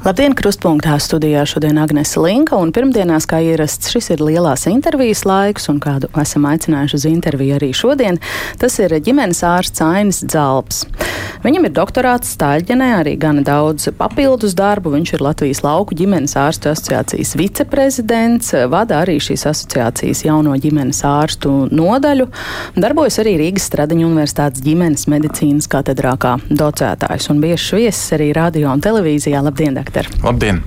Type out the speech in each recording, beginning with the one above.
Labdien, krustpunktā studijā šodien Agnese Linka, un pirmdienās, kā ierasts, šis ir lielās intervijas laiks, un kādu esam aicinājuši uz interviju arī šodien. Tas ir ģimenes ārsts Ainis Dzalps. Viņam ir doktorāts Stāļģenē, arī gana daudz papildus darbu. Viņš ir Latvijas lauku ģimenes ārstu asociācijas viceprezidents, vada arī šīs asociācijas jauno ģimenes ārstu nodaļu, darbojas arī Rīgas Stradiņu universitātes ģimenes medicīnas katedrā kā docētājs un bieži viesis arī radio un televīzijā. Labdien, doktor! Doktor. Labdien!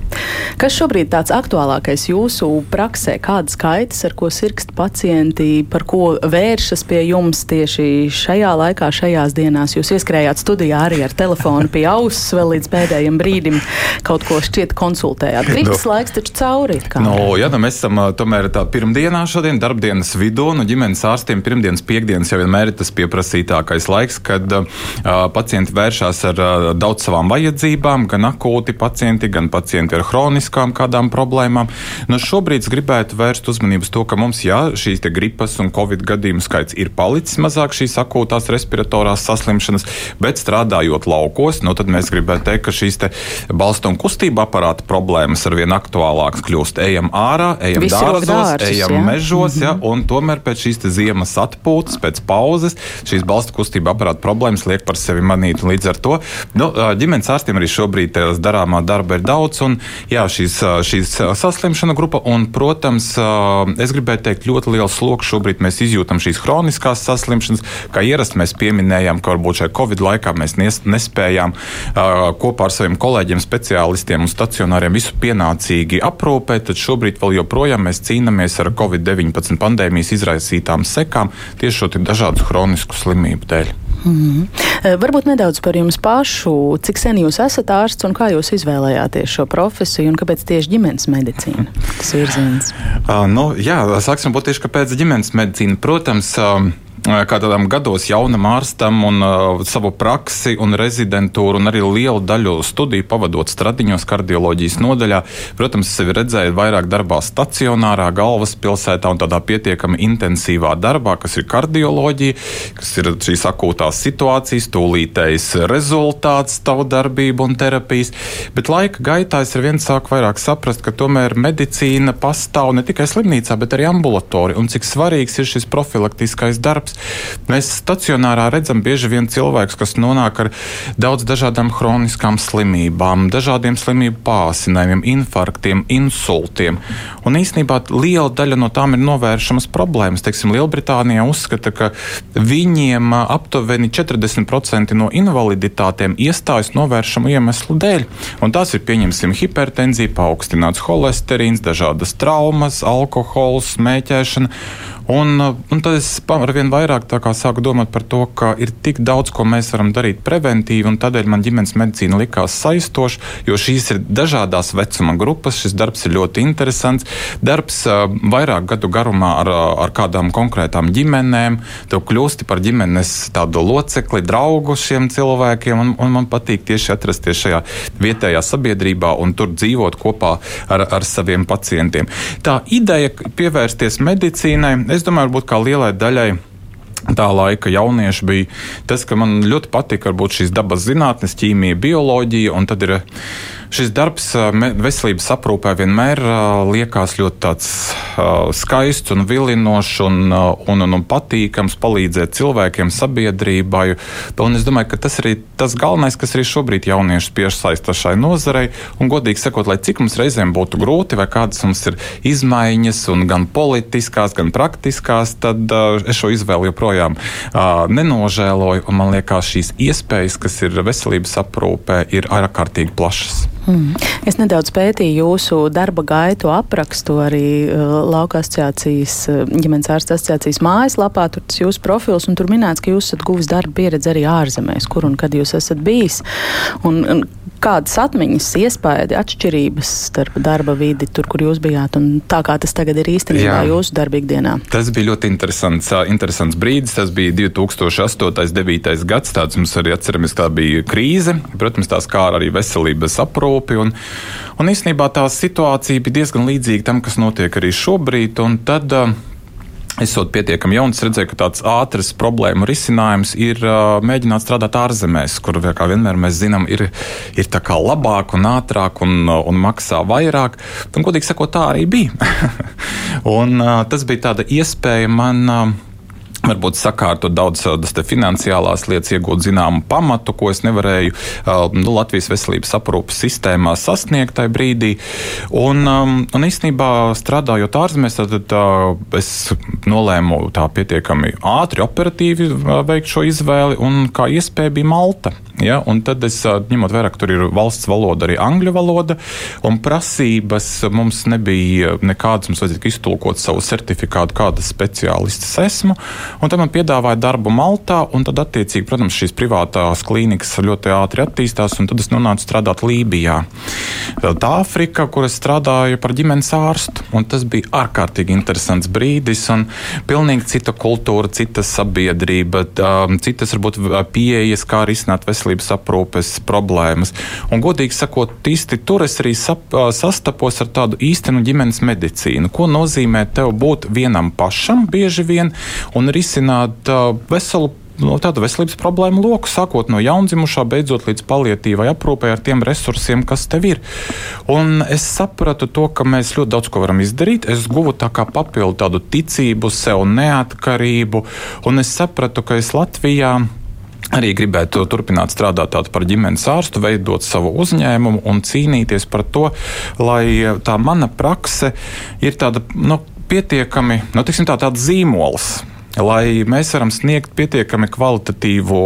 Kas šobrīd tāds aktuālākais jūsu praksē? Kādas kaitas, ar ko sirgst pacienti, par ko vēršas pie jums tieši šajā laikā, šajās dienās? Jūs ieskrējāt studijā arī ar telefonu pie auss vēl līdz pēdējiem brīdim kaut ko šķiet konsultējāt. Gripas no. laiks taču cauri. No, jā, nu mēs esam tomēr tā pirmdienā šodien, darbdienas vidū, nu ģimenes ārstiem pirmdienas, piekdienas jau vienmēr ir tas pieprasītākais laiks, kad uh, pacienti vēršas ar uh, daudz savām vajadzībām, gan akūti pacienti pacienti, gan pacienti ar hroniskām kādām problēmām. Nu, šobrīd es gribētu vērst uzmanību uz to, ka mums, jā, šīs gripas un covid gadījumu skaits ir palicis mazāk šīs akūtās respiratorās saslimšanas, bet strādājot laukos, nu, tad mēs gribētu teikt, ka šīs balstu un kustību aparāta problēmas ar vien aktuālākas kļūst. Ejam ārā, ejam Visi dārzos, dārzus, ejam jā. mežos, mm -hmm. Mhm. un tomēr pēc šīs ziemas atpūtas, pēc pauzes, šīs balstu kustību aparāta problēmas liek par sevi manīt. Līdz ar to nu, ģimenes ārstiem arī šobrīd darāmā darba darba ir daudz, un jā, šīs, šīs saslimšana grupa, un, protams, es gribētu teikt, ļoti liels sloks šobrīd mēs izjūtam šīs hroniskās saslimšanas, kā ierasti mēs pieminējām, ka varbūt šajā Covid laikā mēs nespējām kopā ar saviem kolēģiem, speciālistiem un stacionāriem visu pienācīgi aprūpēt, tad šobrīd vēl joprojām mēs cīnāmies ar Covid-19 pandēmijas izraisītām sekām tieši šo dažādu hronisku slimību dēļ. Mm -hmm. Varbūt nedaudz par jums pašu. Cik sen jūs esat ārsts un kā jūs izvēlējāties šo profesiju un kāpēc tieši ģimenes medicīna tas virziens? Uh, nu, jā, sāksim būt tieši kāpēc ģimenes medicīna. Protams, uh, kā tādam gados jaunam ārstam un uh, savu praksi un rezidentūru un arī lielu daļu studiju pavadot Stradiņos kardioloģijas nodaļā. Protams, sevi redzēju vairāk darbā stacionārā, galvaspilsētā un tādā pietiekami intensīvā darbā, kas ir kardioloģija, kas ir šīs akūtās situācijas, tūlītējs rezultāts, tavu darbību un terapijas. Bet laika gaitā es ar vienu sāku vairāk saprast, ka tomēr medicīna pastāv ne tikai slimnīcā, bet arī ambulatorija un cik svarīgs ir šis profilaktiskais darbs slimības. Mēs stacionārā redzam bieži vien cilvēkus, kas nonāk ar daudz dažādām chroniskām slimībām, dažādiem slimību pāsinājumiem, infarktiem, insultiem. Un īsnībā liela daļa no tām ir novēršamas problēmas. Teiksim, Lielbritānija uzskata, ka viņiem aptuveni 40% no invaliditātēm iestājas novēršamu iemeslu dēļ. Un tās ir, pieņemsim, hipertenzija, paaugstināts holesterīns, dažādas traumas, alkohols, smēķēšana. Un, un tad es ar vien vairāk sāku domāt par to, ka ir tik daudz, ko mēs varam darīt preventīvi, un tādēļ man ģimenes medicīna likās saistoša, jo šīs ir dažādās vecuma grupas. Šis darbs ir ļoti interesants. Darbs vairāk gadu garumā ar, ar kādām konkrētām ģimenēm. Tu kļūsti par ģimenes tādu locekli, draugu šiem cilvēkiem, un, un man patīk tieši atrasties šajā vietējā sabiedrībā un tur dzīvot kopā ar, ar saviem pacientiem. Tā ideja pievērsties medicīnai es domāju, varbūt kā lielai daļai tā laika jaunieši bija tas, ka man ļoti patika varbūt šīs dabas zinātnes, ķīmija, bioloģija, tad ir šis darbs veselības aprūpē vienmēr liekas ļoti tāds skaists un vilinošs un, un, un, un patīkams palīdzēt cilvēkiem, sabiedrībai. Un es domāju, ka tas ir tas galvenais, kas arī šobrīd jauniešus piesaista šai nozarei. Un, godīgi sakot, lai cik mums reizēm būtu grūti vai kādas mums ir izmaiņas, gan politiskās, gan praktiskās, tad es šo izvēli joprojām nenožēloju. Man liekas, šīs iespējas, kas ir veselības aprūpē, ir ārkārtīgi plašas. Mm. Es nedaudz pētīju jūsu darba gaitu aprakstu arī uh, Lauka asociācijas, uh, ģimenes ārsta asociācijas mājaslapā. Tur tas jūsu profils, un tur minēts, ka jūs esat guvis darba pieredzi arī ārzemēs, kur un kad jūs esat bijis. Un, un kādas atmiņas, iespēja, atšķirības starp darba vidi, tur, kur jūs bijāt, un tā kā tas tagad ir īstenībā Jā. jūsu darbīgdienā? Tas bija ļoti interesants, interesants brīdis. Tas bija 2008. un 2009. gads. Tāds mums arī atceramies, tā bija krīze. Protams, tās kā arī veselības aprūpi. Un, un īstenībā tā situācija bija diezgan līdzīga tam, kas notiek arī šobrīd. Un tad, Esot pietiekami jauns, redzēju, ka tāds ātrs problēmu risinājums ir uh, mēģināt strādāt ārzemēs, kur kā vienmēr mēs zinām, ir, ir tā kā labāk un ātrāk un, un maksā vairāk. Un, godīgi sakot, tā arī bija. un, uh, tas bija tāda iespēja man. Uh, varbūt sakārtot daudz tādas finansiālās lietas, iegūt zināmu pamatu, ko es nevarēju nu, Latvijas veselības aprūpas sistēmā sasniegt tajā brīdī. Un, un īstenībā strādājot ārzemēs, tad, tad es nolēmu tā pietiekami ātri, operatīvi veikt šo izvēli, un kā iespēja bija Malta. Ja, un tad es ņemot vērā, ka tur ir valsts valoda, arī angļu valoda, un prasības mums nebija nekādas, mums vajadzēja iztulkot savu certifikātu, kādas speciālistas esmu. Un tad man piedāvāja darbu Maltā, un tad, attiecīgi, protams, šīs privātās klīnikas ļoti ātri attīstās, un tad es nonācu strādāt Lībijā. Tā Āfrika, kur es strādāju par ģimenes ārstu, un tas bija ārkārtīgi interesants brīdis, un pilnīgi cita kultūra, cita sabiedrība, citas varbūt pieejas, kā risināt veselības aprūpes problēmas. Un, godīgi sakot, īsti tur es arī sap, sastapos ar tādu īstenu ģimenes medicīnu. Ko nozīmē tev būt vienam pašam bieži vien un risināt risināt uh, veselu no tādu veselības problēmu loku, sākot no jaundzimušā, beidzot līdz palietīvai aprūpē ar tiem resursiem, kas tev ir. Un es sapratu to, ka mēs ļoti daudz ko varam izdarīt. Es guvu tā kā papildu tādu ticību sev, neatkarību, un es sapratu, ka es Latvijā arī gribētu turpināt strādāt par ģimenes ārstu, veidot savu uzņēmumu un cīnīties par to, lai tā mana prakse ir tāda nu, pietiekami, nu, tiksim, tā, tāds zīmols lai mēs varam sniegt pietiekami kvalitatīvu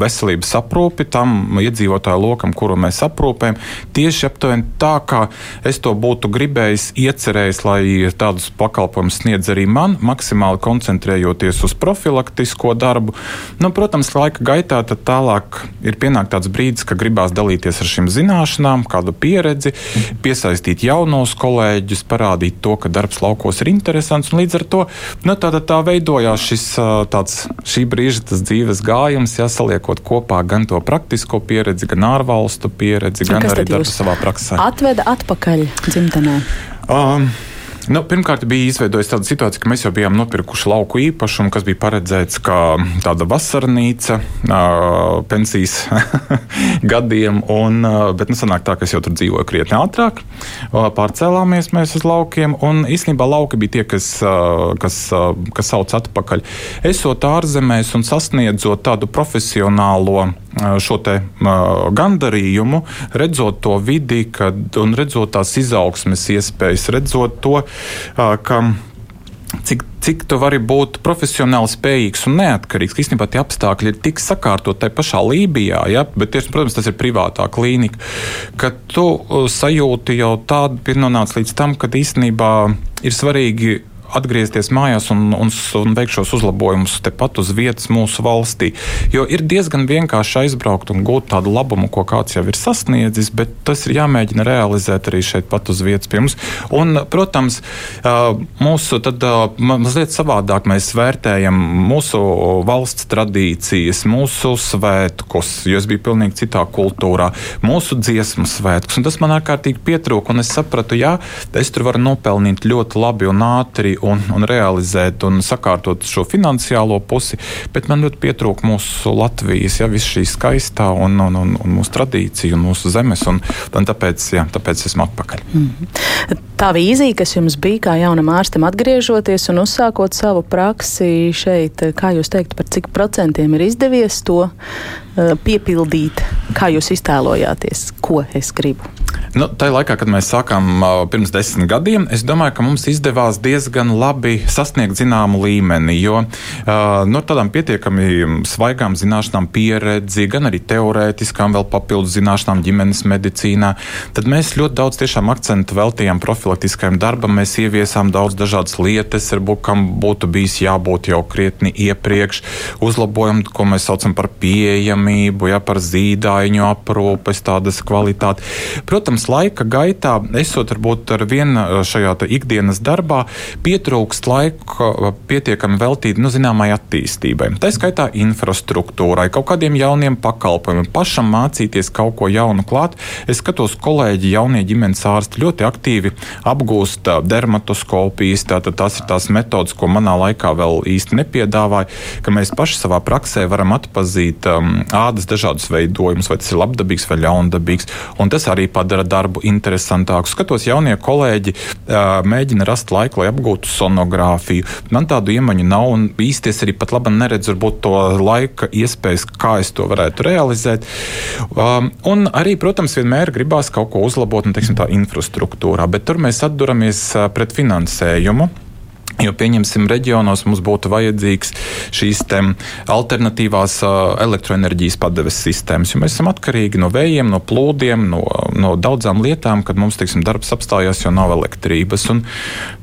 veselības aprūpi tam iedzīvotāju lokam, kuru mēs aprūpējam. Tieši aptuveni tā, kā es to būtu gribējis, iecerējis, lai tādus pakalpojumus sniedz arī man, maksimāli koncentrējoties uz profilaktisko darbu. Nu, protams, laika gaitā tālāk ir pienākts tāds brīdis, ka gribās dalīties ar šīm zināšanām, kādu pieredzi, piesaistīt jaunos kolēģus, parādīt to, ka darbs laukos ir interesants. Līdz ar to nu, tā, tā veidojās šis tāds šī brīža dzīves gājums, jāsaliekot kopā gan to praktisko pieredzi, gan ārvalstu pieredzi, gan arī darbu savā praksē. Atveda atpakaļ dzimtenē. Um, Nu, pirmkārt, bija izveidojusies tāda situācija, ka mēs jau bijām nopirkuši lauku īpašumu, kas bija paredzēts kā tāda vasarnīca uh, pensijas gadiem. Un, uh, bet nu, sanāk tā, ka es jau tur dzīvoju krietni ātrāk. Uh, pārcēlāmies mēs uz laukiem, un īstenībā lauki bija tie, kas, uh, kas, uh, kas sauc atpakaļ. Esot ārzemēs un sasniedzot tādu profesionālo šo te gandarījumu, redzot to vidi kad, un redzot tās izaugsmes iespējas, redzot to, ka cik, cik tu vari būt profesionāli spējīgs un neatkarīgs. Īstenībā tie apstākļi ir tik sakārtot tajā pašā Lībijā, ja? bet, tieši, protams, tas ir privātā klīnika, ka tu sajūti jau tādu, ir nonācis līdz tam, ka īstenībā ir svarīgi atgriezties mājās un, un, un veikt šos uzlabojumus tepat uz vietas mūsu valstī. Jo ir diezgan vienkārši aizbraukt un gūt tādu labumu, ko kāds jau ir sasniedzis, bet tas ir jāmēģina realizēt arī šeit pat uz vietas pie mums. Un, protams, mūsu tad mazliet savādāk mēs vērtējam mūsu valsts tradīcijas, mūsu svētkus, jo es biju pilnīgi citā kultūrā, mūsu dziesmu svētkus, un tas man ārkārtīgi pietrūka, un es sapratu, jā, es tur varu nopelnīt ļoti labi un ātri un, un realizēt un sakārtot šo finansiālo pusi, bet man ļoti pietrūka mūsu Latvijas, ja viss šī skaistā un, un, un, un mūsu tradīcija un mūsu zemes, un, un tāpēc, jā, tāpēc esmu atpakaļ. Mm. Tā vīzija, kas jums bija kā jaunam ārstam atgriežoties un uzsākot savu praksi šeit, kā jūs teiktu, par cik procentiem ir izdevies to piepildīt, kā jūs iztēlojāties, ko es gribu? Nu, Tajā laikā, kad mēs sākām uh, pirms desmit gadiem, es domāju, ka mums izdevās diezgan labi sasniegt zināmu līmeni. Jo uh, no tādām pietiekami svaigām zināšanām, pieredzi, gan arī teorētiskām, vēl papildus zināšanām ģimenes medicīnā, tad mēs ļoti daudz tiešām akcentu veltījām profilaktiskajam darbam. Mēs ieviesām daudz dažādas lietas, varbūt kam būtu bijis jābūt jau krietni iepriekš, uzlabojumi, ko mēs saucam par pieejamību pieejamību, ja, par zīdaiņu aprūpes tādas kvalitāti. Protams, laika gaitā, esot varbūt ar vienu šajā ikdienas darbā, pietrūkst laika pietiekami veltīt, nu, zināmai attīstībai. Tā skaitā infrastruktūrai, kaut kādiem jauniem pakalpojumiem, pašam mācīties kaut ko jaunu klāt. Es skatos, kolēģi, jaunie ģimenes ārsti ļoti aktīvi apgūst dermatoskopijas. Tātad tās ir tās metodas, ko manā laikā vēl īsti nepiedāvāja, ka mēs paši savā praksē varam atpazīt um, ādas dažādus veidojumus, vai tas ir labdabīgs vai ļaundabīgs. Un tas arī padara darbu interesantāku. Skatos, jaunie kolēģi mēģina rast laiku, lai apgūtu sonogrāfiju. Man tādu iemaņu nav, un īsties arī pat labi neredzu varbūt to laika iespējas, kā es to varētu realizēt. Um, un arī, protams, vienmēr gribās kaut ko uzlabot, un, teiksim, tā infrastruktūrā, bet tur mēs atduramies pret finansējumu. Jo, pieņemsim, reģionos mums būtu vajadzīgs šīs alternatīvās elektroenerģijas padeves sistēmas, jo mēs esam atkarīgi no vējiem, no plūdiem, no, no daudzām lietām, kad mums, teiksim, darbs apstājās, jo nav elektrības.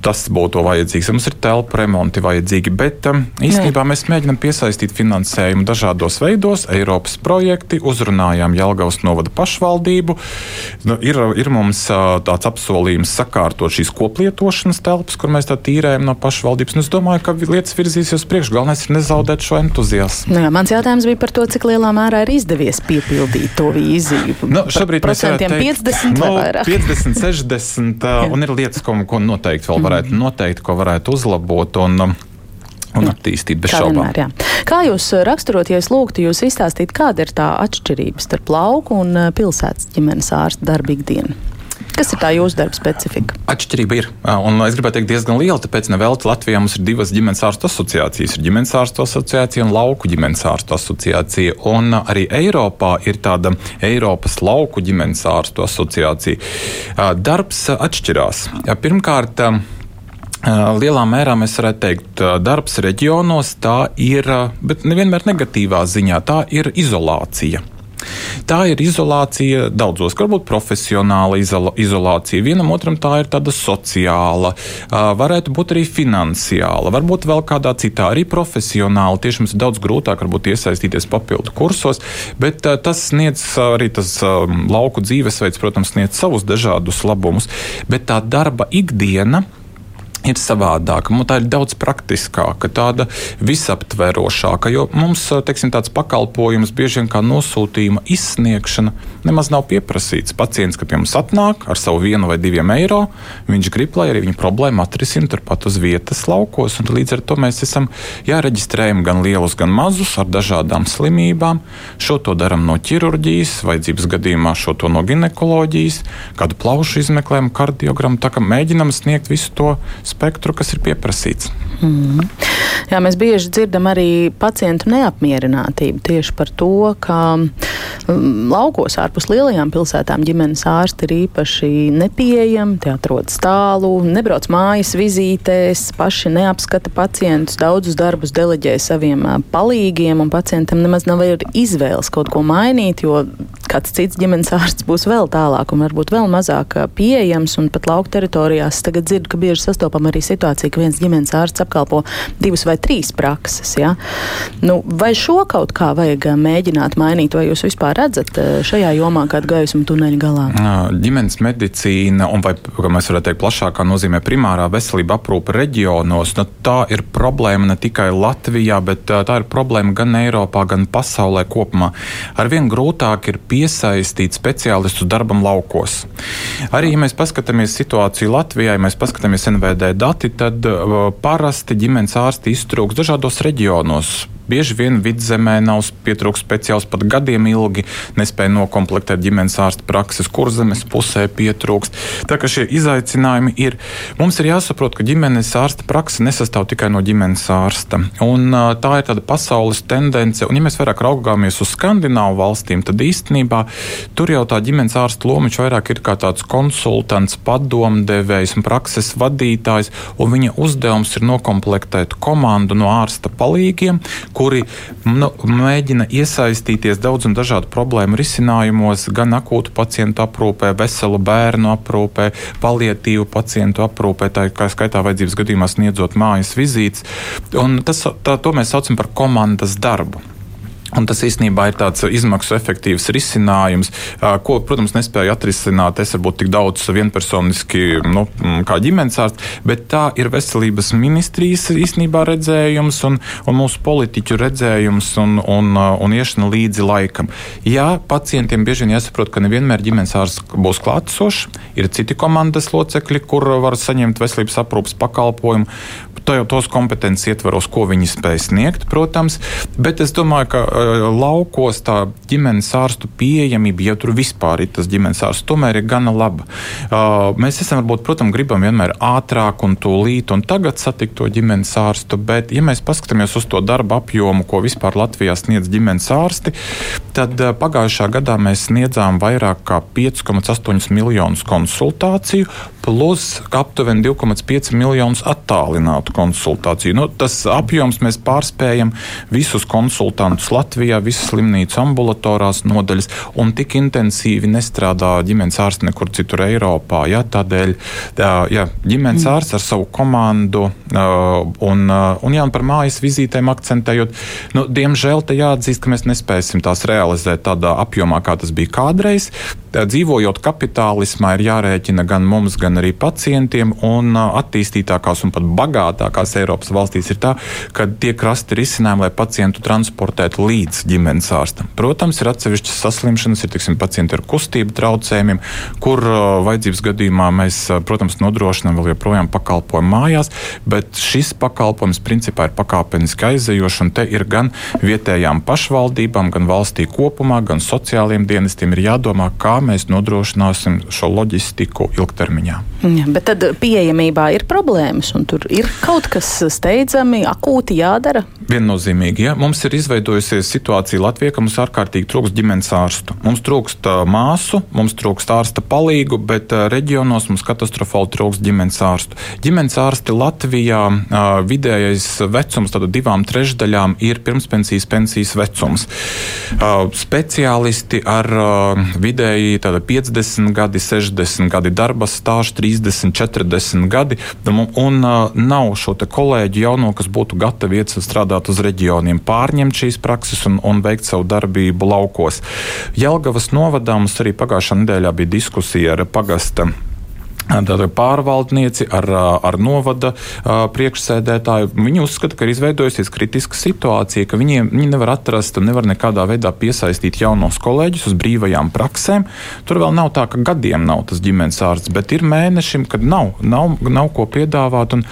Tas būtu vajadzīgs. Mums ir telpu remonti vajadzīgi, bet īstenībā mēs mēģinam piesaistīt finansējumu dažādos veidos. Eiropas projekti, uzrunājām Jelgavas novada pašvaldību. Nu, ir, ir mums tāds apsolījums sakārtot šīs koplietošanas telpas, kur mēs tā tīrējam no pašvaldības. Un es domāju, ka lietas virzīsies priekšu. Galvenais ir nezaudēt šo entuziasmu. Nu jā, mans jautājums bija par to, cik lielā mērā ir izdevies piepildīt to vīziju. Nu, šobrīd mēs varam teikt, 50 no, 50, 60, un ir lietas, ko, ko noteikti vēl varētu mm. noteikt, ko varētu uzlabot. Un, un attīstīt bez šaubām. Vienmēr, Kā jūs raksturot, ja es lūgtu jūs izstāstīt, kāda ir tā atšķirība starp lauku un pilsētas ģimenes ārsta darbu ikdienu? Kas ir tā jūsu darba specifika? Atšķirība ir, un es gribētu teikt, diezgan liela. Tāpēc nevelti Latvijā mums ir divas ģimenes ārstu asociācijas. Ir ģimenes ārstu asociācija un lauku ģimenes ārstu asociācija. Un arī Eiropā ir tāda Eiropas lauku ģimenes ārstu asociācija. Darbs atšķirās. Pirmkārt, Lielā mērā mēs varētu teikt, darbs reģionos tā ir, bet nevienmēr negatīvā ziņā, tā ir izolācija. Tā ir izolācija daudzos, varbūt profesionāla izolācija. Vienam otram tā ir tāda sociāla, varētu būt arī finansiāla, varbūt vēl kādā citā, arī profesionāla. Tieši mums ir daudz grūtāk varbūt iesaistīties papildu kursos, bet tas sniedz arī tas lauku dzīvesveids, protams, sniedz savus dažādus labumus, bet tā darba ikdiena ir savādāka. Mums tā ir daudz praktiskāka, tāda visaptverošāka. Jo mums teiksim, tāds pakalpojums, bieži vien kā nosūtījuma izsniegšana, nemaz nav pieprasīts. Pacients, kad pie mums atnāk ar savu vienu vai diviem eiro, viņš grib, lai arī viņa problēma atrisina turpat uz vietas laukos. Līdz ar to mēs esam jāreģistrējam gan lielus, gan mazus ar dažādām slimībām. Šo to darām no ķirurģijas, vajadzības gadījumā šo to no ginekoloģijas, kādu plaušu izmeklējumu, kardiogramu. Tā kā mēģinam sniegt visu to spektru, kas ir pieprasīts. Mm. Jā, mēs bieži dzirdam arī pacientu neapmierinātību tieši par to, ka mm, laukos ārpus lielajām pilsētām ģimenes ārsti ir īpaši nepieejami, tie atrodas tālu, nebrauc mājas vizītēs, paši neapskata pacientus, daudzus darbus deleģē saviem palīgiem, un pacientam nemaz nav izvēles kaut ko mainīt, jo kāds cits ģimenes ārsts būs vēl tālāk un varbūt vēl mazāk pieejams, un pat lauku teritorijās tagad dzirdu, ka bieži sastopam arī situāciju, ka viens ģimenes ārsts apkalpo divas vai trīs prakses. Ja? Nu, vai šo kaut kā vajag mēģināt mainīt, vai jūs vispār redzat šajā jomā kādu gaismu tuneļa galā? Ģimenes medicīna, un vai, kā mēs varētu teikt, plašākā nozīmē primārā veselība aprūpe reģionos, nu, tā ir problēma ne tikai Latvijā, bet tā ir problēma gan Eiropā, gan pasaulē kopumā. Arvien grūtāk ir piesaistīt iesaistīt speciālistus darbam laukos. Arī, ja mēs paskatāmies situāciju Latvijā, ja mēs paskatāmies NVD dati, tad uh, parasti ģimenes ārsti iztrūks dažādos reģionos. Bieži vien vidzemē nav pietrūkts speciāls pat gadiem ilgi, nespēja nokomplektēt ģimenes ārsta prakses, kur zemes pusē pietrūkst. Tā kā šie izaicinājumi ir, mums ir jāsaprot, ka ģimenes ārsta praksa nesastāv tikai no ģimenes ārsta. Un, tā ir tāda pasaules tendence, un ja mēs vairāk raugāmies uz skandināvu valstīm, tad īstenībā tur jau tā ģimenes ārsta loma vairāk ir kā tāds konsultants, padomdevējs un prakses vadītājs, un viņa uzdevums ir nokomplektēt komandu no ārsta palīgiem, kuri nu, mēģina iesaistīties daudz un dažādu problēmu risinājumos, gan akūtu pacientu aprūpē, veselu bērnu aprūpē, palietīvu pacientu aprūpē, tā kā skaitā vajadzības gadījumā sniedzot mājas vizītes. Un tas, tā, to mēs saucam par komandas darbu. Un tas īstenībā ir tāds izmaksu efektīvs risinājums, ko, protams, nespēja atrisināt. Es varbūt tik daudz vienpersoniski, nu, kā ģimenes ārsts, bet tā ir veselības ministrijas īstenībā redzējums un, un mūsu politiķu redzējums un, un, un iešana līdzi laikam. Jā, pacientiem bieži vien jāsaprot, ka nevienmēr ģimenes ārsts būs klātesošs. Ir citi komandas locekļi, kur var saņemt veselības aprūpas pakalpojumu tos kompetences ietvaros, ko viņi spēj sniegt, protams. Bet es domāju, ka uh, laukos tā ģimenes ārstu pieejamība, ja tur vispār ir tas ģimenes ārsts, tomēr ir gana laba. Uh, mēs esam, varbūt, protams, gribam vienmēr ātrāk un tūlīt un tagad satikt to ģimenes ārstu, bet, ja mēs paskatāmies uz to darba apjomu, ko vispār Latvijā sniedz ģimenes ārsti, tad uh, pagājušā gadā mēs sniedzām vairāk kā 5,8 miljonus konsultāciju, plus aptuveni 2,5 miljonus attālinātu konsultāciju. Nu, tas apjoms mēs pārspējam visus konsultantus Latvijā, visas slimnīcu ambulatorās nodaļas, un tik intensīvi nestrādā ģimenes ārsts nekur citur Eiropā. Ja? Tādēļ ja, ģimenes mm. ārsts ar savu komandu un, un, jā, un par mājas vizītēm akcentējot, nu, diemžēl te jāatzīst, ka mēs nespēsim tās realizēt tādā apjomā, kā tas bija kādreiz. Dzīvojot kapitālismā, ir jārēķina gan mums, gan arī pacientiem, un attīstītākās un pat bagātākās bagātākās Eiropas valstīs ir tā, ka tiek rasti risinājumi, lai pacientu transportētu līdz ģimenes ārstam. Protams, ir atsevišķas saslimšanas, ir tiksim, pacienti ar kustību traucējumiem, kur uh, vajadzības gadījumā mēs, uh, protams, nodrošinām vēl joprojām pakalpojumu mājās, bet šis pakalpojums principā ir pakāpeniski aizejošs, un te ir gan vietējām pašvaldībām, gan valstī kopumā, gan sociālajiem dienestiem ir jādomā, kā mēs nodrošināsim šo loģistiku ilgtermiņā. Ja, bet tad pieejamībā ir problēmas, un tur ir kaut kas steidzami, akūti jādara? Viennozīmīgi, ja mums ir izveidojusies situācija Latvijā, ka mums ārkārtīgi trūkst ģimenes ārstu. Mums trūkst māsu, mums trūkst ārsta palīgu, bet reģionos mums katastrofāli trūkst ģimenes ārstu. Ģimenes ārsti Latvijā vidējais vecums, tātad divām trešdaļām, ir pirmspensijas pensijas vecums. Speciālisti ar vidēji 50 gadi, 60 gadi darba stāžu, 30, 40 gadi, un nav šo kolēģu jauno, kas būtu gatavi iet strādāt uz reģioniem, pārņemt šīs prakses un, un veikt savu darbību laukos. Jelgavas novadā mums arī pagājušā nedēļā bija diskusija ar pagasta pārvaldnieci ar, ar novada priekšsēdētāju. Viņi uzskata, ka ir izveidojusies kritiska situācija, ka viņiem, viņi nevar atrast un nevar nekādā veidā piesaistīt jaunos kolēģus uz brīvajām praksēm. Tur vēl nav tā, ka gadiem nav tas ģimenes ārsts, bet ir mēnešim, kad nav, nav, nav ko piedāvāt. Un,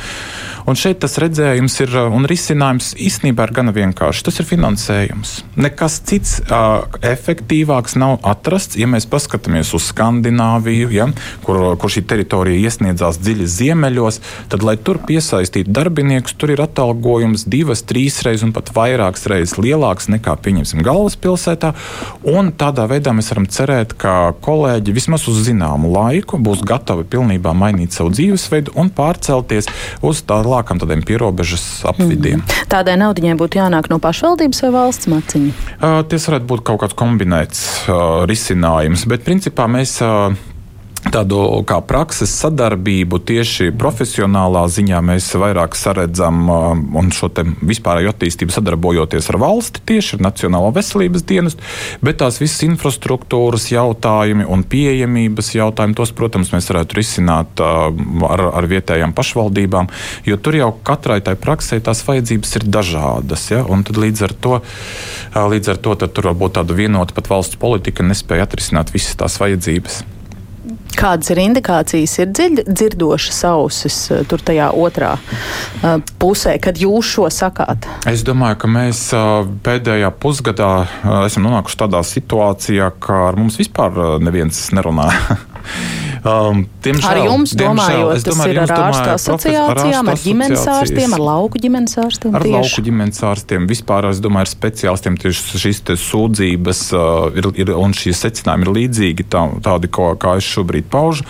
un šeit tas redzējums ir un risinājums īstenībā ir gana vienkāršs. Tas ir finansējums. Nekas cits uh, efektīvāks nav atrasts, ja mēs paskatāmies uz Skandināviju, ja, kur, kur šī teritorija iesniedzās dziļi ziemeļos, tad, lai tur piesaistītu darbiniekus, tur ir atalgojums divas, trīs reizes un pat vairākas reizes lielāks nekā, pieņemsim, galvaspilsētā. Un tādā veidā mēs varam cerēt, ka kolēģi vismaz uz zināmu laiku būs gatavi pilnībā mainīt savu dzīvesveidu un pārcelties uz tālākam tādiem pierobežas apvidiem. Mm. Tādai naudai būtu jānāk no pašvaldības vai valsts maciņa? Uh, tas varētu būt kaut kāds kombinēts uh, risinājums, bet principā mēs uh, tādu kā prakses sadarbību tieši profesionālā ziņā mēs vairāk saredzam un šo vispārējo attīstību sadarbojoties ar valsti, tieši ar Nacionālo veselības dienestu, bet tās visas infrastruktūras jautājumi un pieejamības jautājumi, tos, protams, mēs varētu risināt ar, ar vietējām pašvaldībām, jo tur jau katrai tai praksē tās vajadzības ir dažādas, ja, tad līdz ar to, līdz ar to tur varbūt tāda vienota pat valsts politika nespēja atrisināt visas tās vajadzības. Kādas ir indikācijas, ir dziļ, dzirdošas ausis eh, tur tajā otrā uh, pusē, kad jūs šo sakāt? Es domāju, ka mēs uh, pēdējā pusgadā uh, esam nonākuši tādā situācijā, ka ar mums vispār neviens nerunā. Um, diemžēl, ar jums domājot, tas domāju, ir ar ārstu asociācijām, ar, ģimenes ārstiem, ar lauku ģimenes ārstiem? Ar tieši? lauku ģimenes ārstiem. Vispār, es domāju, ar speciālistiem tieši šīs sūdzības uh, ir, ir, un šie secinājumi ir līdzīgi tā, tādi, ko, kā es šobrīd paužu.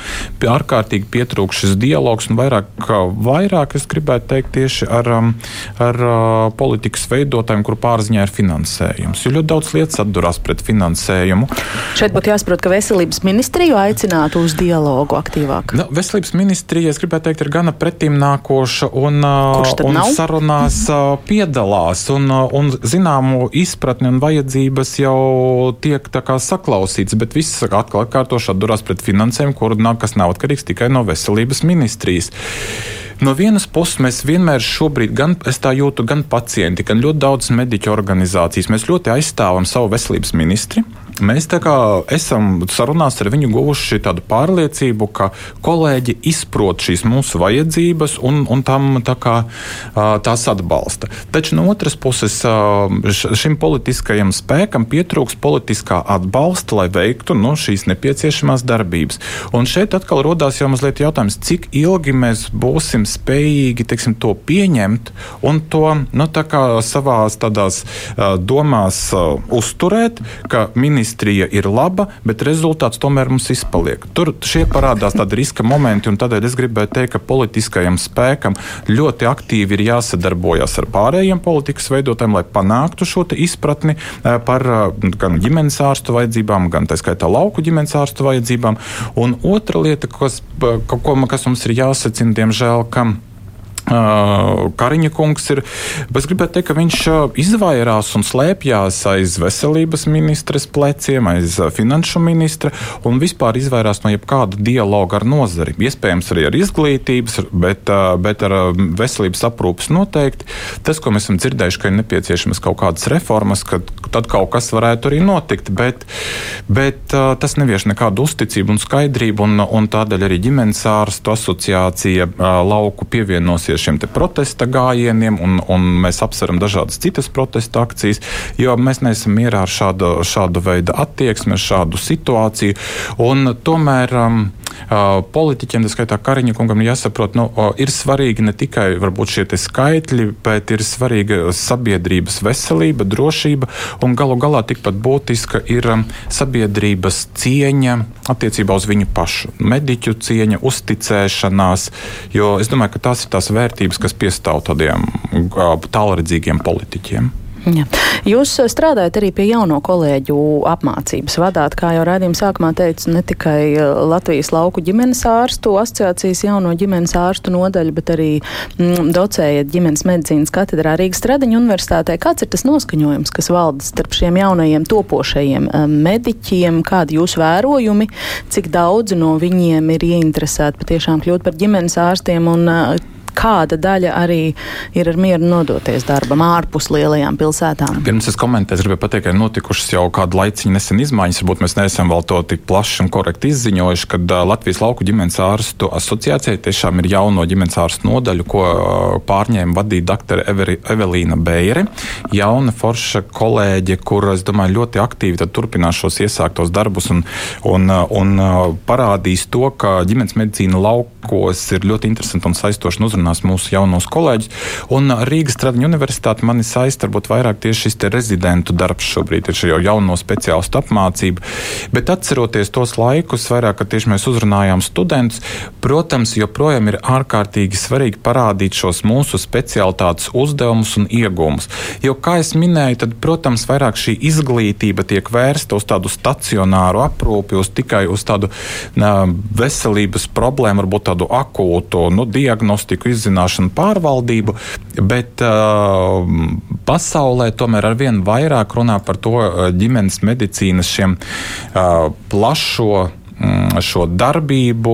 Ārkārtīgi pietrūkst šis dialogs un vairāk, vairāk es gribētu teikt tieši ar, um, ar uh, politikas veidotājiem, kur pārziņā ir finansējums. Jo ļoti daudz lietas atdurās pret finansējumu. Šeit būtu jāsaprot, ka veselības ministriju aicinātu uz dialogu dialogu aktīvāk? Nu, veselības ministrija, es gribētu teikt, ir gana pretim nākoša un, un nav? sarunās piedalās. Un, un zināmu izpratni un vajadzības jau tiek saklausīts, bet viss atkal atkārtoši atdurās pret finansēm, kur, kas nav atkarīgs tikai no veselības ministrijas. No vienas puses, mēs vienmēr šobrīd, gan es tā jūtu, gan pacienti, gan ļoti daudz mediķu organizācijas, mēs ļoti aizstāvam savu veselības ministri. Mēs esam sarunās ar viņu guvuši tādu pārliecību, ka kolēģi izprot šīs mūsu vajadzības un, un tam tā kā, tās atbalsta. Taču no otras puses šim politiskajam spēkam pietrūks politiskā atbalsta, lai veiktu nu, šīs nepieciešamās darbības. Un šeit atkal rodās jau mazliet jautājums, cik ilgi mēs būsim spējīgi teiksim, to pieņemt un to nu, savā tādās domās uzturēt, ka ministrs ministrija ir laba, bet rezultāts tomēr mums izpaliek. Tur šie parādās tādi riska momenti, un tādēļ es gribēju teikt, ka politiskajam spēkam ļoti aktīvi ir jāsadarbojas ar pārējiem politikas veidotājiem, lai panāktu šo izpratni eh, par eh, gan ģimenes ārstu vajadzībām, gan tā skaitā lauku ģimenes ārstu vajadzībām. Un otra lieta, kas, ko, kas mums ir jāsacina, diemžēl, ka Kariņa kungs ir. Es gribētu teikt, ka viņš izvairās un slēpjas aiz veselības ministres pleciem, aiz finanšu ministra un vispār izvairās no jebkāda dialoga ar nozari. Iespējams, arī ar izglītības, bet, bet ar veselības aprūpes noteikti. Tas, ko mēs esam dzirdējuši, ka ir nepieciešamas kaut kādas reformas, ka tad kaut kas varētu arī notikt, bet, bet tas nevieš nekādu uzticību un skaidrību, un, un tādēļ arī ģimenes ārstu asociācija lauku pievienosies pie šiem protesta gājieniem, un, un mēs apsveram dažādas citas protesta akcijas, jo mēs neesam mierā ar šādu, šādu veidu attieksmi, ar šādu situāciju. Un tomēr um, politiķiem, tas skaitā Kariņa kungam, jāsaprot, nu, ir svarīgi ne tikai šie skaitļi, bet ir svarīga sabiedrības veselība, drošība un galu galā tikpat būtiska ir sabiedrības cieņa attiecībā uz viņu pašu, mediķu cieņa, uzticēšanās, jo es domāju, ka tās ir tās vērtības, kas piestāv tādiem tālredzīgiem politiķiem. Ja. Jūs strādājat arī pie jauno kolēģu apmācības. Vadāt, kā jau rādījuma sākumā teicu, ne tikai Latvijas lauku ģimenes ārstu asociācijas jauno ģimenes ārstu nodaļu, bet arī mm, docējat ģimenes medicīnas katedrā Rīgas Stradiņa universitātē. Kāds ir tas noskaņojums, kas valda starp šiem jaunajiem topošajiem mediķiem? Kādi jūs vērojumi, cik daudzi no viņiem ir ieinteresēti patiešām kļūt par ģimenes ārstiem un kāda daļa arī ir ar mieru nodoties darbam ārpus lielajām pilsētām. Pirms es komentēju, es gribēju pateikt, ka ir notikušas jau kādu laiciņu nesen izmaiņas. Varbūt mēs neesam vēl to tik plaši un korekti izziņojuši, kad Latvijas lauku ģimenes ārstu asociācijai tiešām ir jauno ģimenes ārstu nodaļu, ko pārņēma vadīt dr. Evelīna Beire. Jauna forša kolēģe, kur, es domāju, ļoti aktīvi turpinās šos iesāktos darbus un, un, un parādīs to, ka ģimenes medicīna laukos ir ļoti interesanti un saistoši uzrunāt uzrunās mūsu jaunos kolēģus. Un Rīgas Tradiņu universitāte mani saista varbūt vairāk tieši šis rezidentu darbs šobrīd ir jau jauno speciālistu apmācība. Bet atceroties tos laikus, vairāk, kad tieši mēs uzrunājām studentus, protams, joprojām ir ārkārtīgi svarīgi parādīt šos mūsu specialitātes uzdevumus un iegūmus. Jo, kā jau minēju, tad, protams, vairāk šī izglītība tiek vērsta uz tādu stacionāru aprūpi, uz tikai uz tādu uh, veselības problēmu, varbūt tādu akūtu nu, diagnostiku, izzināšanu, pārvaldību, bet uh, pasaulē tomēr ar vien vairāk runā par to uh, ģimenes medicīnas šiem uh, plašo šo darbību,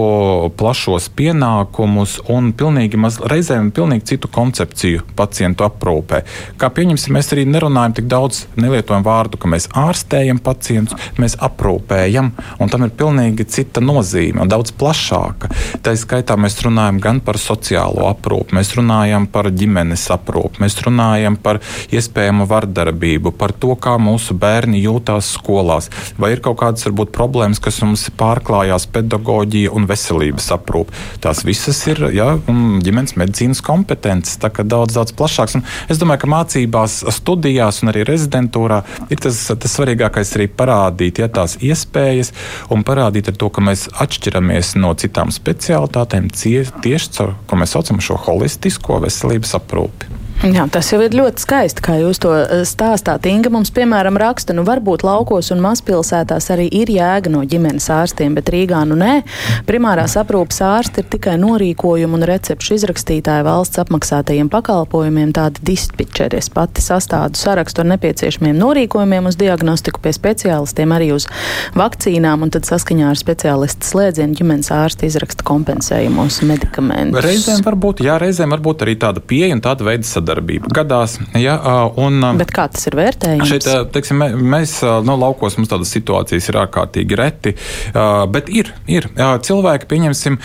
plašos pienākumus un pilnīgi maz, reizēm pilnīgi citu koncepciju pacientu aprūpē. Kā pieņemsim, mēs arī nerunājam tik daudz, nelietojam vārdu, ka mēs ārstējam pacientus, mēs aprūpējam, un tam ir pilnīgi cita nozīme un daudz plašāka. Tā skaitā mēs runājam gan par sociālo aprūpi, mēs runājam par ģimenes aprūpi, mēs runājam par iespējamu vardarbību, par to, kā mūsu bērni jūtās skolās, vai ir kaut kādas varbūt problēmas, kas mums ir pārāk pārklājās pedagoģija un veselības aprūpe. Tās visas ir ja, ģimenes medicīnas kompetences, tā kā daudz, daudz plašāks. Un es domāju, ka mācībās, studijās un arī rezidentūrā ir tas, tas svarīgākais arī parādīt ja, tās iespējas un parādīt to, ka mēs atšķiramies no citām specialitātēm tieši caur, ko mēs saucam šo holistisko veselības aprūpi. Jā, tas jau ir ļoti skaisti, kā jūs to eh, stāstāt. Inga mums, piemēram, raksta, nu varbūt laukos un mazpilsētās arī ir jēga no ģimenes ārstiem, bet Rīgā nu nē. Primārās aprūpas ārsti ir tikai norīkojumu un recepšu izrakstītāji valsts apmaksātajiem pakalpojumiem, tādi dispečeri. Es pati sastādu sarakstu ar nepieciešamiem norīkojumiem uz diagnostiku pie speciālistiem, arī uz vakcīnām, un tad saskaņā ar speciālistu slēdzienu ģimenes ārsti izraksta kompensējumos medikamentus. Reizēm varbūt, jā, reizēm varbūt arī tāda pieeja un tāda veida sadarbība sadarbība gadās. Ja, un, Bet kā tas ir vērtējams? Šeit, teiksim, mēs no laukos mums tādas situācijas ir ārkārtīgi reti, bet ir, ir. Cilvēki, pieņemsim,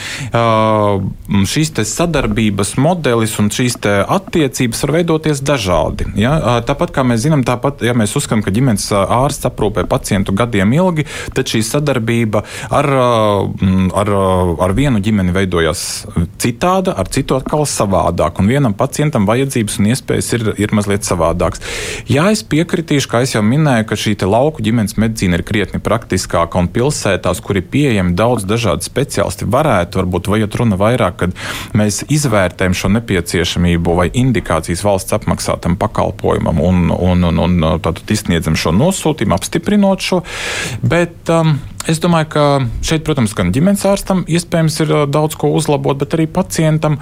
šīs sadarbības modelis un šīs attiecības var veidoties dažādi. Ja? Tāpat kā mēs zinām, tāpat, ja mēs uzskatām, ka ģimenes ārsts aprūpē pacientu gadiem ilgi, tad šī sadarbība ar, ar, ar vienu ģimeni veidojas citāda, ar citu atkal savādāk. Un vienam pacientam vajadzības vajadzības un iespējas ir, ir mazliet savādākas. Jā, es piekritīšu, kā jau minēju, ka šī lauku ģimenes medicīna ir krietni praktiskāka un pilsētās, kur ir pieejami daudz dažādu speciālistu, varētu varbūt vajag runa vairāk, kad mēs izvērtējam šo nepieciešamību vai indikācijas valsts apmaksātam pakalpojumam un, un, un, un tātad izsniedzam šo nosūtījumu, apstiprinot šo. Bet, um, Es domāju, ka šeit, protams, gan ģimenes ārstam iespējams ir daudz ko uzlabot, bet arī pacientam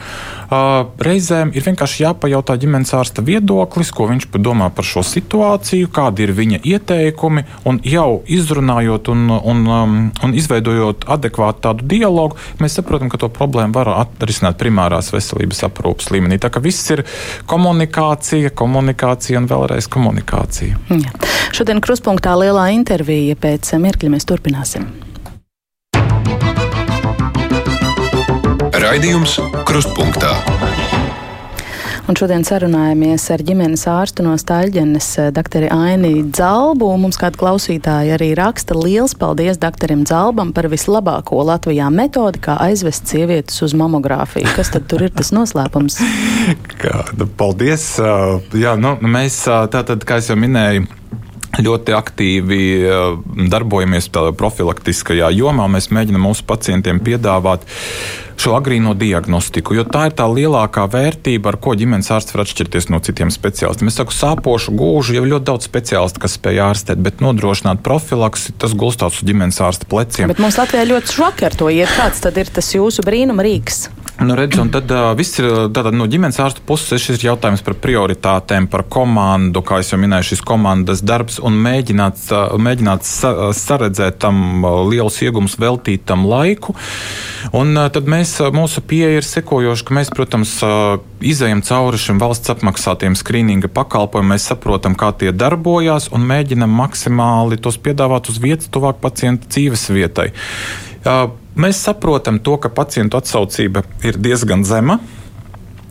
reizēm ir vienkārši jāpajautā ģimenes ārsta viedoklis, ko viņš domā par šo situāciju, kādi ir viņa ieteikumi, un jau izrunājot un, un, un izveidojot adekvātu tādu dialogu, mēs saprotam, ka to problēmu var atrisināt primārās veselības aprūpas līmenī. Tā kā viss ir komunikācija, komunikācija un vēlreiz komunikācija. Jā. Šodien kruspunktā lielā intervija pēc mirkļa mēs turpināsim. Raidījums Krustpunktā. Un šodien sarunājamies ar ģimenes ārstu no Staļģenes, doktoru Aini Dzalbu. Mums kāda klausītāja arī raksta liels paldies doktoram Dzalbam par vislabāko Latvijā metodi, kā aizvest sievietes uz mamogrāfiju. Kas tad tur ir tas noslēpums? Kāda, paldies! Jā, nu, mēs tātad, kā jau minēju, ļoti aktīvi darbojamies profilaktiskajā jomā. Mēs mēģinām mūsu pacientiem piedāvāt šo agrīno diagnostiku, jo tā ir tā lielākā vērtība, ar ko ģimenes ārsts var atšķirties no citiem speciālistiem. Es saku, sāpošu gūžu jau ļoti daudz speciālistu, kas spēj ārstēt, bet nodrošināt profilaksi, tas gulstās uz ģimenes ārsta pleciem. Bet mums Latvijā ļoti švaki ar to iet. Kāds tad ir tas jūsu brīnuma rīks? Nu, redz, un tad uh, viss ir tātad, no ģimenes ārsta puses šis ir jautājums par prioritātēm, par komandu, kā jau minēju, šis komandas darbs un mēģināt, uh, mēģināt sa, saredzēt tam uh, liels iegums, veltīt tam laiku. Un uh, tad mēs, mūsu pieeja ir sekojoša, ka mēs, protams, uh, izējam cauri šim valsts apmaksātiem skrīninga pakalpojumiem, mēs saprotam, kā tie darbojās un mēģinam maksimāli tos piedāvāt uz vietas tuvāk pacienta dzīves vietai. Uh, Mēs saprotam to, ka pacientu atsaucība ir diezgan zema.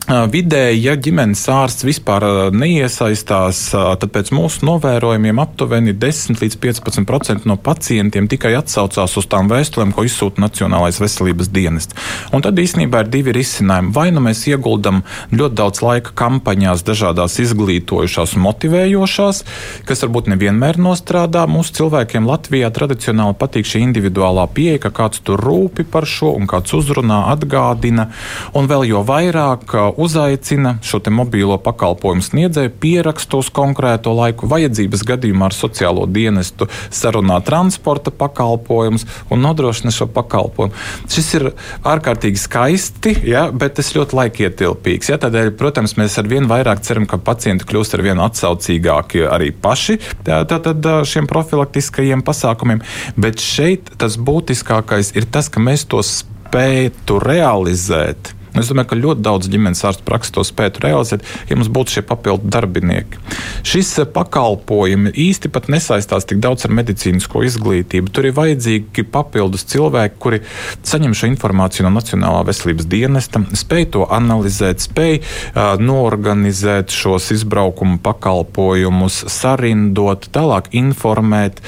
Vidēji, ja ģimenes ārsts vispār neiesaistās, tad pēc mūsu novērojumiem aptuveni 10 līdz 15% no pacientiem tikai atsaucās uz tām vēstulēm, ko izsūta Nacionālais veselības dienests. Un tad īstenībā ir divi risinājumi. Vai nu mēs ieguldam ļoti daudz laika kampaņās, dažādās izglītojušās motivējošās, kas varbūt nevienmēr nostrādā. Mūsu cilvēkiem Latvijā tradicionāli patīk šī individuālā pieeja, ka kāds tur rūpi par šo un kāds uzrunā, atgādina. Un vēl jo vairāk uzaicina šo mobīlo pakalpojumu sniedzēju, pierakstu uz konkrēto laiku, vajadzības gadījumā ar sociālo dienestu sarunā transporta pakalpojumus un nodrošina šo pakalpojumu. Šis ir ārkārtīgi skaisti, ja, bet tas ļoti laikietilpīgs. Ja, tādēļ, protams, mēs ar vien vairāk ceram, ka pacienti kļūst ar vien atsaucīgāki arī paši tā, tā, tā, šiem profilaktiskajiem pasākumiem. Bet šeit tas būtiskākais ir tas, ka mēs to spētu realizēt Es domāju, ka ļoti daudz ģimenes ārstu praksi to spētu realizēt, ja mums būtu šie papildu darbinieki. Šis eh, pakalpojumi īsti pat nesaistās tik daudz ar medicīnisko izglītību. Tur ir vajadzīgi papildus cilvēki, kuri saņem šo informāciju no Nacionālā veselības dienesta, spēj to analizēt, spēj uh, norganizēt šos izbraukumu pakalpojumus, sarindot, tālāk informēt.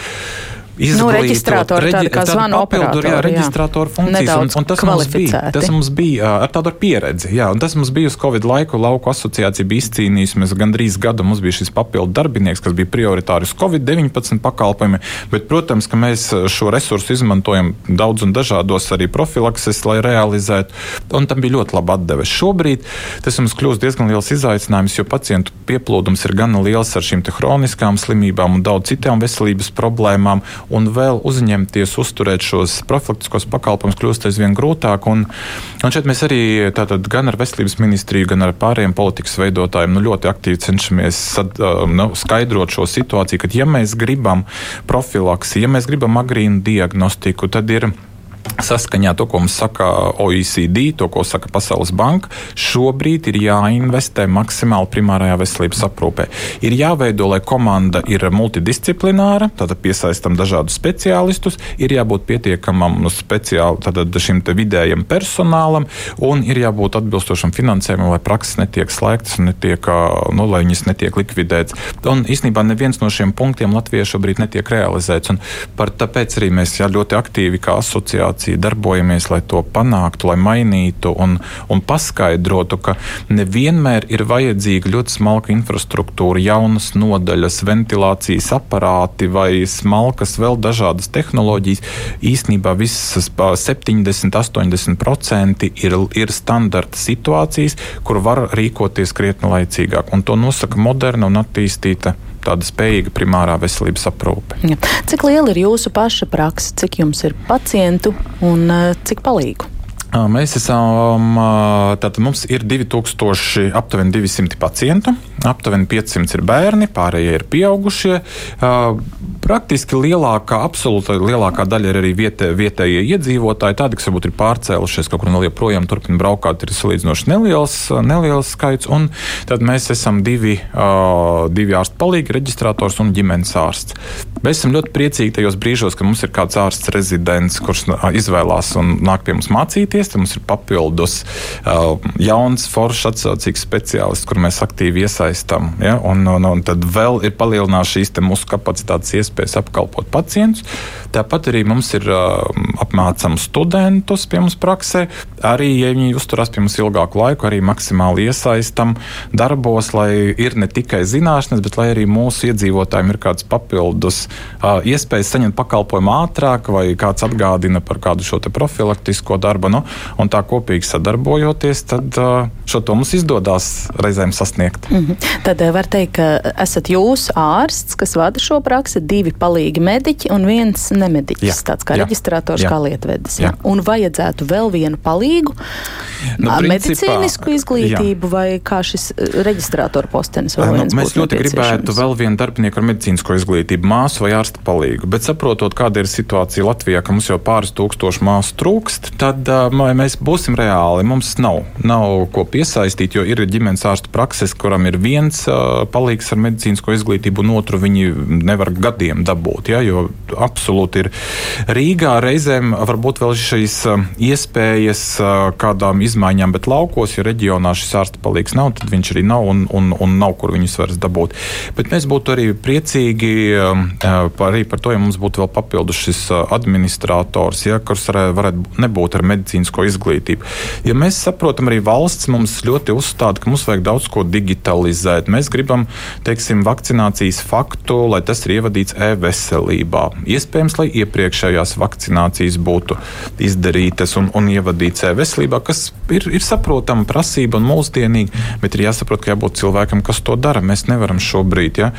Izglītot. Nu, reģistrātori reģi, tāda zvanu operatori. Jā, reģistrātoru funkcijas. Nedaudz un, un tas mums bija, tas mums bija ar tādu pieredzi. Jā, un tas mums bija uz Covid laiku. Lauku asociācija bija izcīnījusi. Mēs gandrīz gadu mums bija šis papildu darbinieks, kas bija prioritāri uz Covid-19 pakalpojumi. Bet, protams, ka mēs šo resursu izmantojam daudz un dažādos arī profilakses, lai realizētu. Un tam bija ļoti laba atdeve. Šobrīd tas mums kļūst diezgan liels izaicinājums, jo pacientu pieplūdums ir gana liels ar šīm hroniskām slimībām un daudz citām veselības problēmām un vēl uzņemties, uzturēt šos profilaktiskos pakalpojumus kļūst aizvien grūtāk. Un, un šeit mēs arī tātad, gan ar veselības ministriju, gan ar pārējiem politikas veidotājiem nu, ļoti aktīvi cenšamies sad, nu, skaidrot šo situāciju, ka ja mēs gribam profilaksi, ja mēs gribam agrīnu diagnostiku, tad ir Saskaņā to, ko mums saka OECD, to, ko saka Pasaules banka, šobrīd ir jāinvestē maksimāli primārajā veselības aprūpē. Ir jāveido, lai komanda ir multidisciplināra, tātad piesaistam dažādus speciālistus, ir jābūt pietiekamam speciāli šim vidējam personālam un ir jābūt atbilstošam finansējumam, lai prakses netiek slēgtas un netiek, nu, lai viņas netiek likvidētas. Un īstenībā neviens no šiem punktiem Latvijā šobrīd netiek realizēts. Par, tāpēc arī mēs jā, ļoti aktīvi kā asociācija asociācija darbojamies, lai to panāktu, lai mainītu un, un paskaidrotu, ka nevienmēr ir vajadzīga ļoti smalka infrastruktūra, jaunas nodaļas, ventilācijas aparāti vai smalkas vēl dažādas tehnoloģijas. Īsnībā visas 70, 80% ir, ir standarta situācijas, kur var rīkoties krietni laicīgāk. Un to nosaka moderna un attīstīta tāda spējīga primārā veselības aprūpe. Ja. Cik liela ir jūsu paša praksa, cik jums ir pacientu un eh, cik palīgu? Mēs esam, tātad mums ir 2000, aptuveni 200 pacientu, aptuveni 500 ir bērni, pārējie ir pieaugušie. Praktiski lielākā, absolūti lielākā daļa ir arī vietē, vietējie iedzīvotāji, tādi, kas varbūt ir pārcēlušies kaut kur no joprojām turpina braukāt, ir salīdzinoši neliels, neliels skaits. Un tad mēs esam divi, divi ārstu palīgi, reģistrators un ģimenes ārsts. Mēs esam ļoti priecīgi tajos brīžos, ka mums ir kāds ārsts rezidents, kurš izvēlās un nāk pie mums mācīties iesaistīties. Mums ir papildus jauns, foršs, atsaucīgs speciālists, kur mēs aktīvi iesaistām. Ja? Un, un, un tad vēl ir palielināts šīs mūsu kapacitātes iespējas apkalpot pacientus. Tāpat arī mums ir uh, apmācām studentus pie mums praksē. Arī, ja viņi uzturās pie mums ilgāku laiku, arī maksimāli iesaistam darbos, lai ir ne tikai zināšanas, bet arī mūsu iedzīvotājiem ir kāds papildus uh, iespējas saņemt pakalpojumu ātrāk, vai kāds atgādina par kādu šo profilaktisko darbu. Nu, un tā kopīgi sadarbojoties, tad uh, šo to mums izdodas reizēm sasniegt. Mm -hmm. Tad var teikt, ka esat jūs ārsts, kas vada šo praksi, divi palīgi mediķi un viens nemediķis, jā, tāds kā jā, reģistrators, jā, kā lietvedis. Jā. Jā. Un vajadzētu vēl vienu palīgu, nu, medicīnisku izglītību jā. vai kā šis reģistrātora postenis vēl nu, viens Mēs ļoti gribētu vēl vienu darbinieku ar medicīnisko izglītību, māsu vai ārsta palīgu, bet saprotot, kāda ir situācija Latvijā, ka mums jau pāris tūkstoši māsu trūkst, tad mēs būsim reāli. Mums nav, nav ko piesaistīt, jo ir ģimenes ārsta prakses, kuram ir viens palīgs ar medicīnisko izglītību, un otru viņi nevar gadiem dabūt. Ja, jo absolūti ir Rīgā reizēm varbūt vēl šīs iespējas kādām izmaiņām, bet laukos, ja reģionā šis ārsta palīgs nav, tad viņš arī nav un, un, un nav, kur viņus vairs dabūt. Bet mēs būtu arī priecīgi arī par to, ja mums būtu vēl papildus šis administrators, ja, kurš varētu nebūt ar medicīnisko izglītību. Ja mēs saprotam, arī valsts mums ļoti uzstāda, ka mums vajag daudz ko digitalizēt. Mēs gribam, teiksim, vakcinācijas faktu, lai tas ir ievadīts e-veselībā. Iespējams, lai iepriekšējās vakcinācijas būtu izdarītas un, un ievadītas e-veselībā, kas ir, ir saprotama prasība un mūsdienīga, bet ir jāsaprot, ka jābūt cilvēkam, kas to dara. Mēs nevaram šobrīd ja,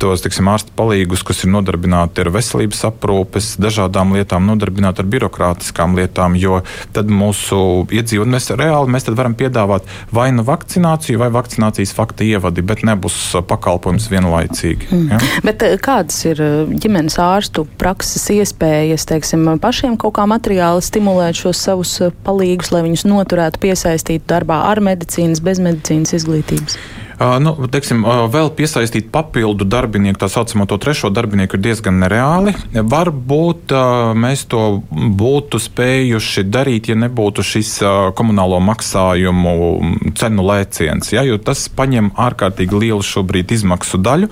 tos, teiksim, ārsta palīgus, kas ir nodarbināti ar veselības aprūpes, dažādām lietām, nodarbināti ar birokrātiskām lietām, jo tad mūsu iedzīvotājiem mēs reāli mēs varam piedāvāt vai nu vakcināciju, vai vakcinācijas fakta ievadi, bet nebūs uh, pakalpojums vienlaicīgi. Mm. Ja? Bet uh, kādas ir uh, ģimenes ārstu prakses iespējas, teiksim, pašiem kaut kā materiāli stimulēt šos savus palīgus, lai viņus noturētu, piesaistītu darbā ar medicīnas, bez medicīnas izglītības? Nu, teiksim, vēl piesaistīt papildu darbinieku, tā saucamo to trešo darbinieku, ir diezgan nereāli. Varbūt mēs to būtu spējuši darīt, ja nebūtu šis komunālo maksājumu cenu lēciens. Ja, jo tas paņem ārkārtīgi lielu šobrīd izmaksu daļu.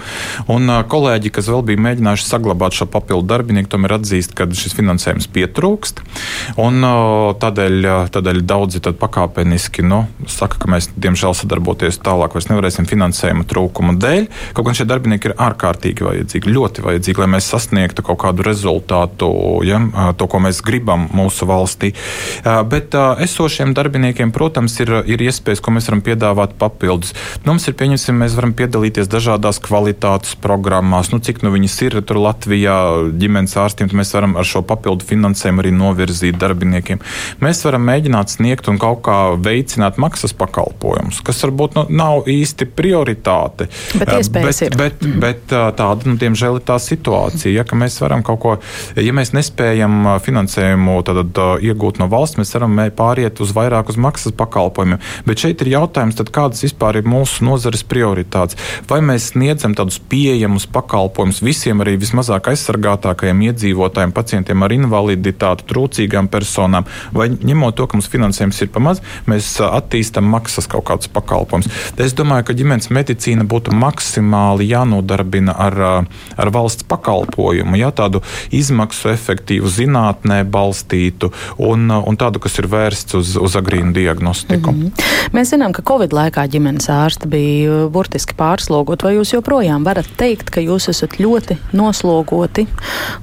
Un kolēģi, kas vēl bija mēģinājuši saglabāt šo papildu darbinieku, tomēr atzīst, ka šis finansējums pietrūkst. Un, tādēļ, tādēļ daudzi pakāpeniski nu, saka, ka mēs diemžēl sadarboties tālāk vairs nevarēsim finansējuma trūkuma dēļ. Kaut gan šie darbinieki ir ārkārtīgi vajadzīgi, ļoti vajadzīgi, lai mēs sasniegtu kaut kādu rezultātu, ja, to, ko mēs gribam mūsu valstī. Bet esošiem darbiniekiem, protams, ir, ir iespējas, ko mēs varam piedāvāt papildus. Nu, mums ir pieņemsim, mēs varam piedalīties dažādās kvalitātes programmās. Nu, cik nu viņas ir tur Latvijā ģimenes ārstiem, mēs varam ar šo papildu finansējumu arī novirzīt darbiniekiem. Mēs varam mēģināt sniegt un kaut kā veicināt maksas pakalpojumus, kas varbūt nu, nav īsti prioritāte. Bet, bet, ir. bet, mm. bet tāda, nu, diemžēl, ir tā situācija, ja, ka mēs varam kaut ko, ja mēs nespējam finansējumu tad, iegūt no valsts, mēs varam pāriet uz vairāk uz maksas pakalpojumiem. Bet šeit ir jautājums, tad, kādas vispār ir mūsu nozares prioritātes. Vai mēs sniedzam tādus pieejamus pakalpojumus visiem arī vismazāk aizsargātākajiem iedzīvotājiem, pacientiem ar invaliditāti, trūcīgām personām, vai ņemot to, ka mums finansējums ir pamaz, mēs attīstam maksas kaut kādus pakalpojumus. Es domāju, ka ģimenes medicīna būtu maksimāli jānodarbina ar, ar valsts pakalpojumu, ja tādu izmaksu efektīvu, zinātnē balstītu un, un tādu, kas ir vērsts uz, uz agrīnu diagnostiku. Mm -hmm. Mēs zinām, ka Covid laikā ģimenes ārsti bija burtiski pārslogoti. Vai jūs joprojām varat teikt, ka jūs esat ļoti noslogoti?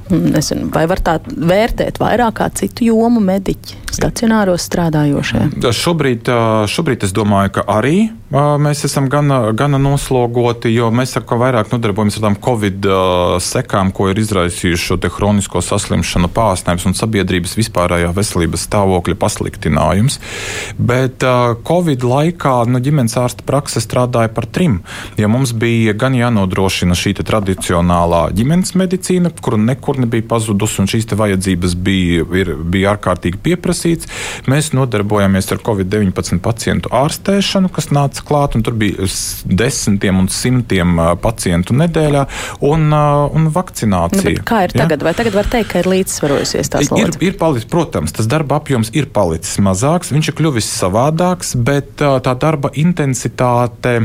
Nezinu, vai var tā vērtēt vairāk kā citu jomu mediķi, stacionāros strādājošie? Šobrīd, šobrīd es domāju, ka arī Mēs esam gana, gana noslogoti, jo mēs ar ko vairāk nodarbojamies ar tām covid sekām, ko ir izraisījuši šo hronisko saslimšanu pārsnēms un sabiedrības vispārējā veselības stāvokļa pasliktinājums. Bet covid laikā nu, ģimenes ārsta prakse strādāja par trim. Ja mums bija gan jānodrošina šī tradicionālā ģimenes medicīna, kura nekur nebija pazudusi, un šīs vajadzības bija, ir, bija ārkārtīgi pieprasīts, mēs nodarbojāmies ar covid-19 pacientu ārstēšanu, kas nāca klāt, un tur bija desmitiem un simtiem pacientu nedēļā, un, un vakcinācija. Nu, kā ir tagad? Ja? Vai tagad var teikt, ka ir līdzsvarojusies tās lietas? Ir, ir palicis, protams, tas darba apjoms ir palicis mazāks, viņš ir kļuvis savādāks, bet tā darba intensitāte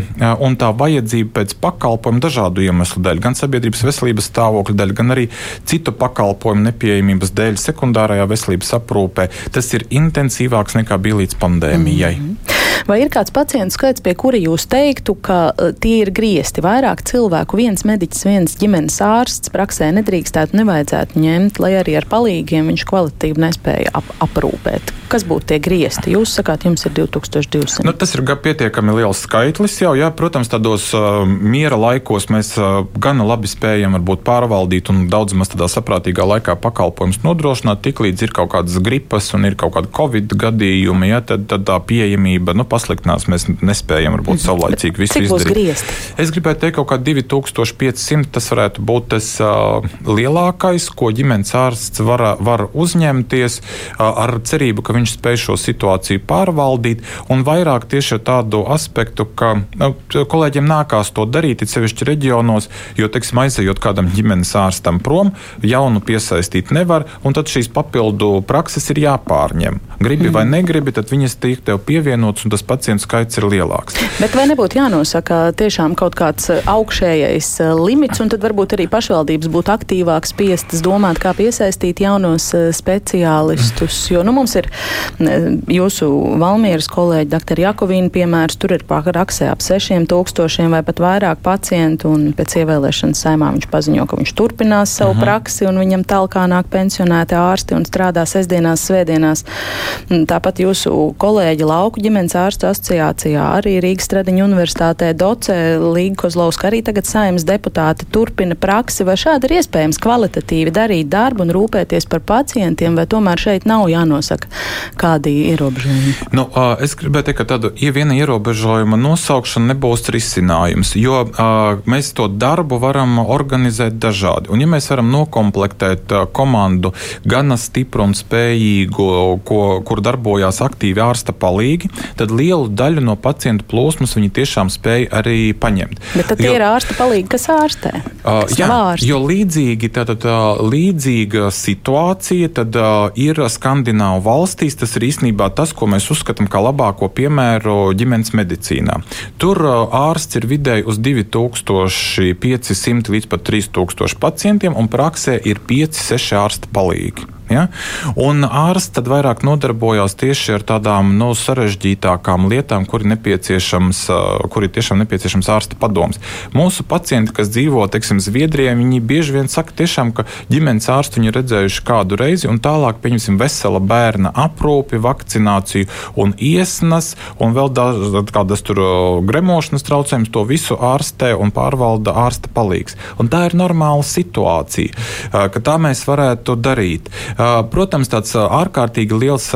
un tā vajadzība pēc pakalpojumu dažādu iemeslu dēļ, gan sabiedrības veselības stāvokļa dēļ, gan arī citu pakalpojumu nepieejamības dēļ sekundārajā veselības aprūpē, tas ir intensīvāks nekā bija līdz pandēmijai. Mm -hmm. Vai ir kāds pacientu skaits, pie kura jūs teiktu, ka uh, tie ir griezti vairāk cilvēku, viens mediķis, viens ģimenes ārsts praksē nedrīkstētu, nevajadzētu ņemt, lai arī ar palīgiem viņš kvalitīvi nespēja ap aprūpēt? Kas būtu tie griezti? Jūs sakāt, jums ir 2200. Nu, tas ir pietiekami liels skaitlis jau, jā, protams, tādos uh, miera laikos mēs uh, gana labi spējam varbūt pārvaldīt un daudz maz tādā saprātīgā laikā pakalpojumus nodrošināt. Tiklīdz ir kaut kādas gripas un ir kaut kāda covid gadījumi, jā, tad, tad tā pieejamība nu, pasliktinās. Mēs nespējam varbūt mhm. saulaicīgi visu Cik izdarīt. Griezti? Es gribētu teikt, ka kaut kā 2500 tas varētu būt tas uh, lielākais, ko ģimenes ārsts var, var uzņemties uh, ar cerību, ka viņš spēj šo situāciju pārvaldīt un vairāk tieši ar tādu aspektu, ka nu, kolēģiem nākās to darīt, it sevišķi reģionos, jo, teiksim, aizejot kādam ģimenes ārstam prom, jaunu piesaistīt nevar, un tad šīs papildu prakses ir jāpārņem. Gribi mm. vai negribi, tad viņas tiek tev pievienotas, un tas pacientu skaits ir lielāks. Bet vai nebūtu jānosaka tiešām kaut kāds uh, augšējais uh, limits, un tad varbūt arī pašvaldības būtu aktīvāk spiestas domāt, kā piesaistīt jaunos uh, speciālistus? Jo nu, mums ir jūsu Valmieras kolēģi, dr. Jakovīna piemērs, tur ir praksē ap sešiem tūkstošiem vai pat vairāk pacientu, un pēc ievēlēšanas saimā viņš paziņo, ka viņš turpinās savu uh mhm. praksi, un viņam talkā nāk pensionēti ārsti un strādā sestdienās, svētdienās. Tāpat jūsu kolēģi lauku ģimenes ārstu asociācijā, arī Rīgas Stradiņa universitātē docē Līga Kozlovska, arī tagad saimnes deputāti turpina praksi, vai šādi ir iespējams kvalitatīvi darīt darbu un rūpēties par pacientiem, vai tomēr šeit nav jānosaka kādi ierobežojumi? Nu, es gribēju teikt, ka tāda viena ierobežojuma nosaukšana nebūs risinājums, jo mēs to darbu varam organizēt dažādi. Un ja mēs varam nokomplektēt komandu gana stipru un spējīgu, ko, kur darbojās aktīvi ārsta palīgi, tad lielu daļu no pacientu plūsmas viņi tiešām spēja arī paņemt. Bet tad jo, ir ārsta palīgi, kas ārstē? Uh, jā, ārsti? jo līdzīgi, tātad, uh, līdzīga situācija tad, uh, ir Skandināvu valstīs. Tas ir īstenībā tas, ko mēs uzskatām par labāko piemēru ģimenes medicīnā. Tur uh, ārsts ir vidēji uz 2500 līdz pat 3000 pacientiem, un praksē ir 5-6 ārsta palīgi. Ja? Un ārsts tad vairāk nodarbojās tieši ar tādām nu, sarežģītākām lietām, kur ir nepieciešams, kur ir tiešām nepieciešams ārsta padoms. Mūsu pacienti, kas dzīvo teiksim, Zviedrijā, viņi bieži vien saka, tiešām, ka ģimenes ārstu viņi ir redzējuši kādu reizi, un tālāk, pieņemsim, vesela bērna aprūpi, vakcināciju un iesnas, un vēl kādas tur gremošanas traucējumus, to visu ārstē un pārvalda ārsta palīgs. Un tā ir normāla situācija, ka tā mēs varētu darīt. Protams, tāds ārkārtīgi liels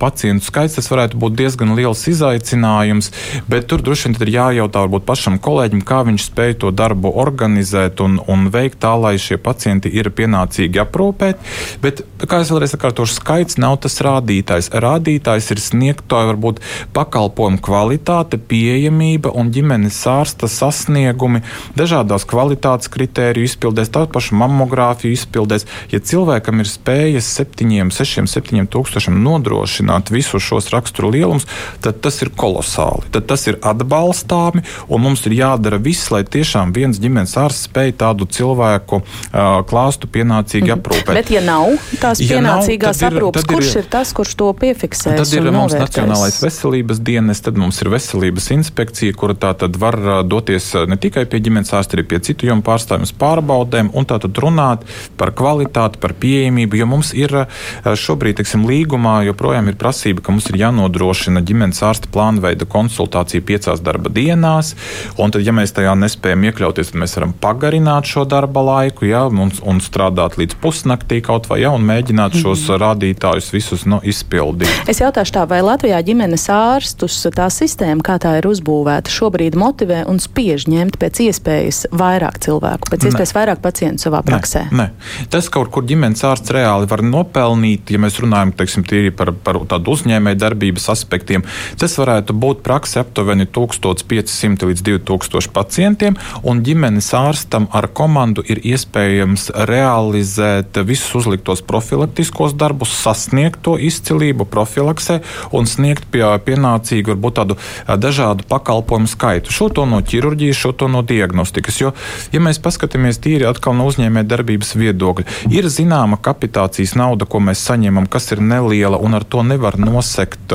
pacientu skaits, tas varētu būt diezgan liels izaicinājums, bet tur droši vien ir jājautā varbūt pašam kolēģim, kā viņš spēj to darbu organizēt un, un veikt tā, lai šie pacienti ir pienācīgi aprūpēti. Bet, kā es vēlreiz atkārtošu, skaits nav tas rādītājs. Rādītājs ir sniegto varbūt pakalpojumu kvalitāte, pieejamība un ģimenes ārsta sasniegumi dažādās kvalitātes kritēriju izpildēs, tādu pašu mammogrāfiju izpildēs. Ja cilvēkam ir spēja spējas 7, 6, 7 tūkstošiem nodrošināt visus šos raksturu lielumus, tad tas ir kolosāli. Tad tas ir atbalstāmi, un mums ir jādara viss, lai tiešām viens ģimenes ārsts spēj tādu cilvēku uh, klāstu pienācīgi mm. aprūpēt. Bet, ja nav tās ja pienācīgās nav, aprūpes, ir, kurš ir, ir tas, kurš to piefiksēs? Tad ir mums Nacionālais veselības dienas, tad mums ir veselības inspekcija, kura tā tad var doties ne tikai pie ģimenes ārsta, arī pie citu jomu pārstāvjiem pārbaudēm un tā tad runāt par kvalitāti, par pieejamību, jo mums ir eh, šobrīd, teiksim, līgumā joprojām ir prasība, ka mums ir jānodrošina ģimenes ārsta plānveida konsultācija piecās darba dienās, un tad, ja mēs tajā nespējam iekļauties, tad mēs varam pagarināt šo darba laiku, ja, un, un strādāt līdz pusnaktī kaut vai, ja, un mēģināt šos mm -hmm. rādītājus visus nu, izpildīt. Es jautāšu tā, vai Latvijā ģimenes ārstus tā sistēma, kā tā ir uzbūvēta, šobrīd motivē un spiež ņemt pēc iespējas vairāk cilvēku, pēc iespējas ne. vairāk pacientu savā praksē? Ne, ne. Tas kaut kur ģimenes ārsts reāli reāli var nopelnīt, ja mēs runājam teiksim, par, par tādu uzņēmēju darbības aspektiem. Tas varētu būt praksa aptuveni 1500 līdz 2000 pacientiem, un ģimenes ārstam ar komandu ir iespējams realizēt visus uzliktos profilaktiskos darbus, sasniegt to izcilību profilaksē un sniegt pie, pienācīgu, varbūt tādu dažādu pakalpojumu skaitu. Šo to no ķirurģijas, šo to no diagnostikas. Jo, ja mēs paskatāmies tīri atkal no uzņēmē darbības viedokļa, ir zināma kapitāla kompensācijas nauda, ko mēs saņemam, kas ir neliela, un ar to nevar nosekt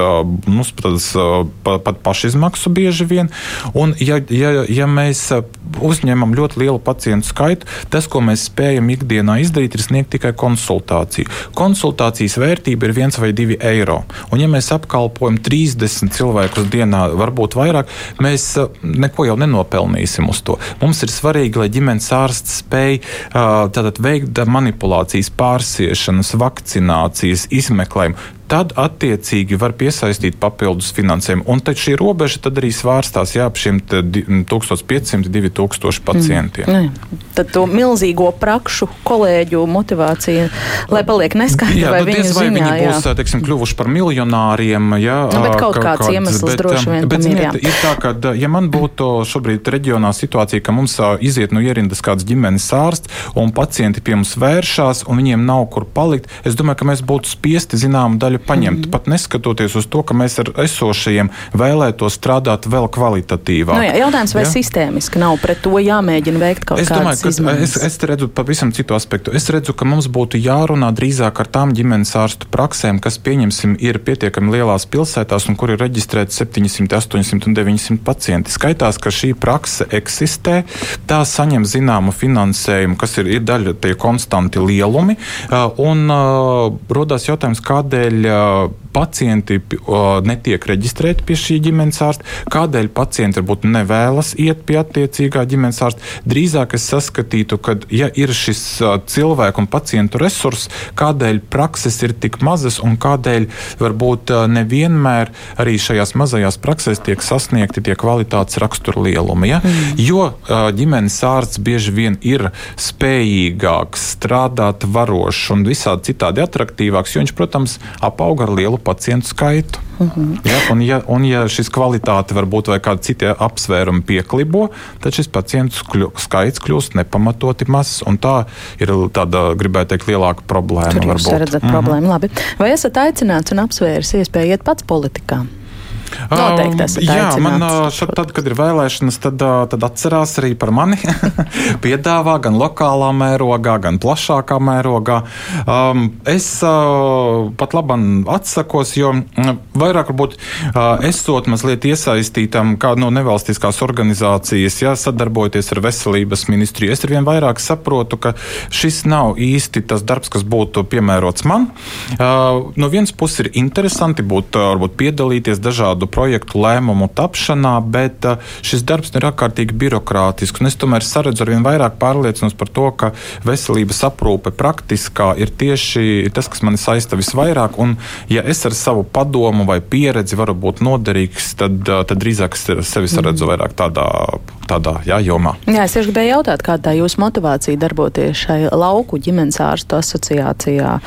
nu, pat, pat pašizmaksu bieži vien. Un, ja, ja, ja mēs uzņemam ļoti lielu pacientu skaitu, tas, ko mēs spējam ikdienā izdarīt, ir sniegt tikai konsultāciju. Konsultācijas vērtība ir viens vai divi eiro. Un, ja mēs apkalpojam 30 cilvēkus dienā, varbūt vairāk, mēs neko jau nenopelnīsim uz to. Mums ir svarīgi, lai ģimenes ārsts spēj tātad, veikt manipulācijas, pārsiešanas, vakcinācijas, izmeklējumu tad attiecīgi var piesaistīt papildus finansējumu. Un tad šī robeža tad arī svārstās jā, ap šiem 1500, 2000 pacientiem. Mm. Ne. Tad to milzīgo prakšu kolēģu motivācija, lai paliek neskaidra, jā, vai, nu, diez, vai ziņā, viņi būs teiksim, kļuvuši par miljonāriem. Jā, nu, bet kaut kāds kāds, iemesls bet, droši vien bet, ir. Jā. Ir tā, ka, ja man būtu šobrīd reģionā situācija, ka mums iziet no ierindas kāds ģimenes ārsts un pacienti pie mums vēršās un viņiem nav kur palikt, es domāju, ka mēs būtu spiesti zināmu daļu daļu paņemt, mm -hmm. pat neskatoties uz to, ka mēs ar esošajiem vēlētos strādāt vēl kvalitatīvāk. Nu jā, jautājums, vai ja? sistēmiski nav pret to jāmēģina veikt kaut es kādas domāju, izmaiņas? Es, es redzu pavisam citu aspektu. Es redzu, ka mums būtu jārunā drīzāk ar tām ģimenes ārstu praksēm, kas, pieņemsim, ir pietiekami lielās pilsētās un kur ir reģistrēti 700, 800 un 900 pacienti. Skaitās, ka šī prakse eksistē, tā saņem zināmu finansējumu, kas ir, ir daļa tie konstanti lielumi, un uh, rodās jautājums, kādēļ uh, pacienti netiek reģistrēti pie šī ģimenes ārsta, kādēļ pacienti varbūt nevēlas iet pie attiecīgā ģimenes ārsta. Drīzāk es saskatītu, ka, ja ir šis cilvēku un pacientu resurss, kādēļ prakses ir tik mazas un kādēļ varbūt nevienmēr arī šajās mazajās praksēs tiek sasniegti tie kvalitātes rakstura lielumi. Ja? Mm. Jo ģimenes ārsts bieži vien ir spējīgāks, strādāt varošs un visādi citādi attraktīvāks, jo viņš, protams, apauga ar lielu pacientu skaitu. Uh -huh. ja, un, ja, un, ja šis kvalitāte varbūt vai kādi citi apsvērumi pieklibo, tad šis pacientu kļu, skaits kļūst nepamatoti mazs. Tā ir tāda, gribētu teikt, lielāka problēma. Tur jūs redzat uh -huh. problēmu. Labi. Vai esat aicināts un apsvērs iespēju iet pats politikā? Noteikti esat um, Jā, man šad, tad, kad ir vēlēšanas, tad, tad atcerās arī par mani. Piedāvā gan lokālā mērogā, gan plašākā mērogā. Um, es uh, pat labam atsakos, jo vairāk varbūt uh, esot mazliet iesaistītam kā no nevalstiskās organizācijas, jā, sadarbojoties ar veselības ministriju. Es arvien vairāk saprotu, ka šis nav īsti tas darbs, kas būtu piemērots man. Uh, no vienas puses ir interesanti būt, varbūt piedalīties dažādu dažādu projektu lēmumu tapšanā, bet uh, šis darbs ir ārkārtīgi birokrātisks. Es tomēr saredzu ar vien vairāk pārliecinos par to, ka veselības aprūpe praktiskā ir tieši tas, kas mani saista visvairāk. Un, ja es ar savu padomu vai pieredzi varu būt noderīgs, tad, uh, tad drīzāk sevi saredzu vairāk tādā, tādā jā, jomā. Jā, es gribēju jautāt, kāda ir jūsu motivācija darboties šai lauku ģimenes ārstu asociācijā,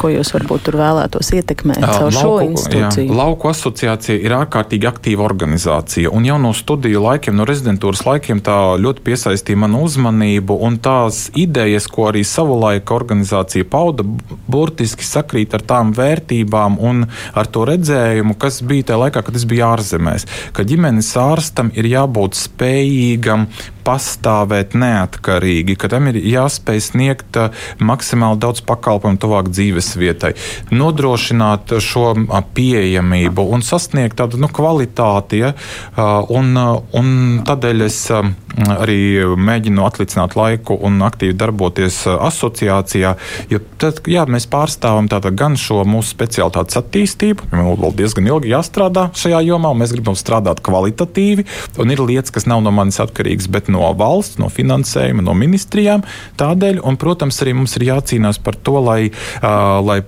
ko jūs varbūt tur vēlētos ietekmēt caur lauku, šo institūciju? Jā, lauku asociācija ir ārkārtīgi aktīva organizācija. Un jau no studiju laikiem, no rezidentūras laikiem, tā ļoti piesaistīja manu uzmanību. Tās idejas, ko arī savulaik organizācija pauda, burtiski sakrīt ar tām vērtībām un ar to redzējumu, kas bija tajā laikā, kad es biju ārzemēs. Ka ģimenes ārstam ir jābūt spējīgam pastāvēt neatkarīgi, ka tam ir jāspēj sniegt uh, maksimāli daudz pakalpojumu tuvāk dzīves vietai, nodrošināt šo uh, pieejamību un sasniegt tādu nu, kvalitāti. Ja? Uh, un, un tādēļ es um, arī mēģinu atlicināt laiku un aktīvi darboties asociācijā, jo tad, jā, mēs pārstāvam gan šo mūsu specialitātes attīstību, jo mums vēl diezgan ilgi jāstrādā šajā jomā, un mēs gribam strādāt kvalitatīvi, un ir lietas, kas nav no manis atkarīgas, bet no valsts, no finansējuma, no ministrijām. Tādēļ, un, protams, arī mums ir jācīnās par to, lai, uh, lai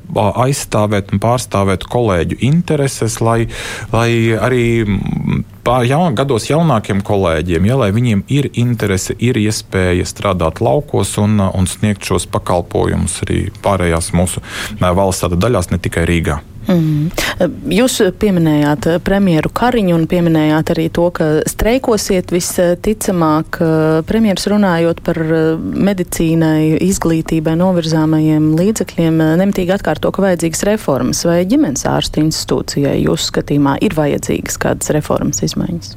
aizstāvētu un pārstāvētu kolēģu intereses, lai, lai arī jaun, gados jaunākiem kolēģiem, ja, lai viņiem ir interese, ir iespēja strādāt laukos un, un sniegt šos pakalpojumus arī pārējās mūsu valsts daļās, ne tikai Rīgā. Mm. Jūs pieminējāt premjeru Kariņu un pieminējāt arī to, ka streikosiet visticamāk. Premjeras runājot par medicīnai, izglītībai novirzāmajiem līdzekļiem, nemitīgi atkārto, ka vajadzīgas reformas vai ģimenes ārstu institūcijai jūsu skatījumā ir vajadzīgas kādas reformas izmaiņas?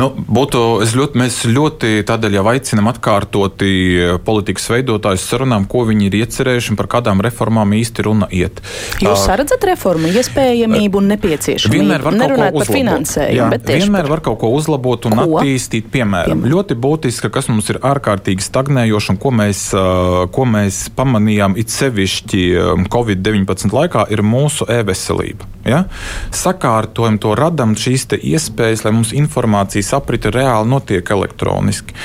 Nu, būtu, ļoti, mēs ļoti tādēļ jau aicinam atkārtoti politikas veidotājus sarunām, ko viņi ir iecerējuši un par kādām reformām īsti runa iet. Jūs saredzat reformas? Reformu iespējamību un nepieciešamību. Vienmēr var Nerunāt par finansējumu, bet vienmēr par... var kaut ko uzlabot un ko? attīstīt. Piemēram, piemēram, ļoti būtiski, kas mums ir ārkārtīgi stagnējoši un ko mēs, ko mēs pamanījām it sevišķi Covid-19 laikā, ir mūsu e-veselība. Ja? Sakārtojam to, radam šīs iespējas, lai mums informācijas aprite reāli notiek elektroniski.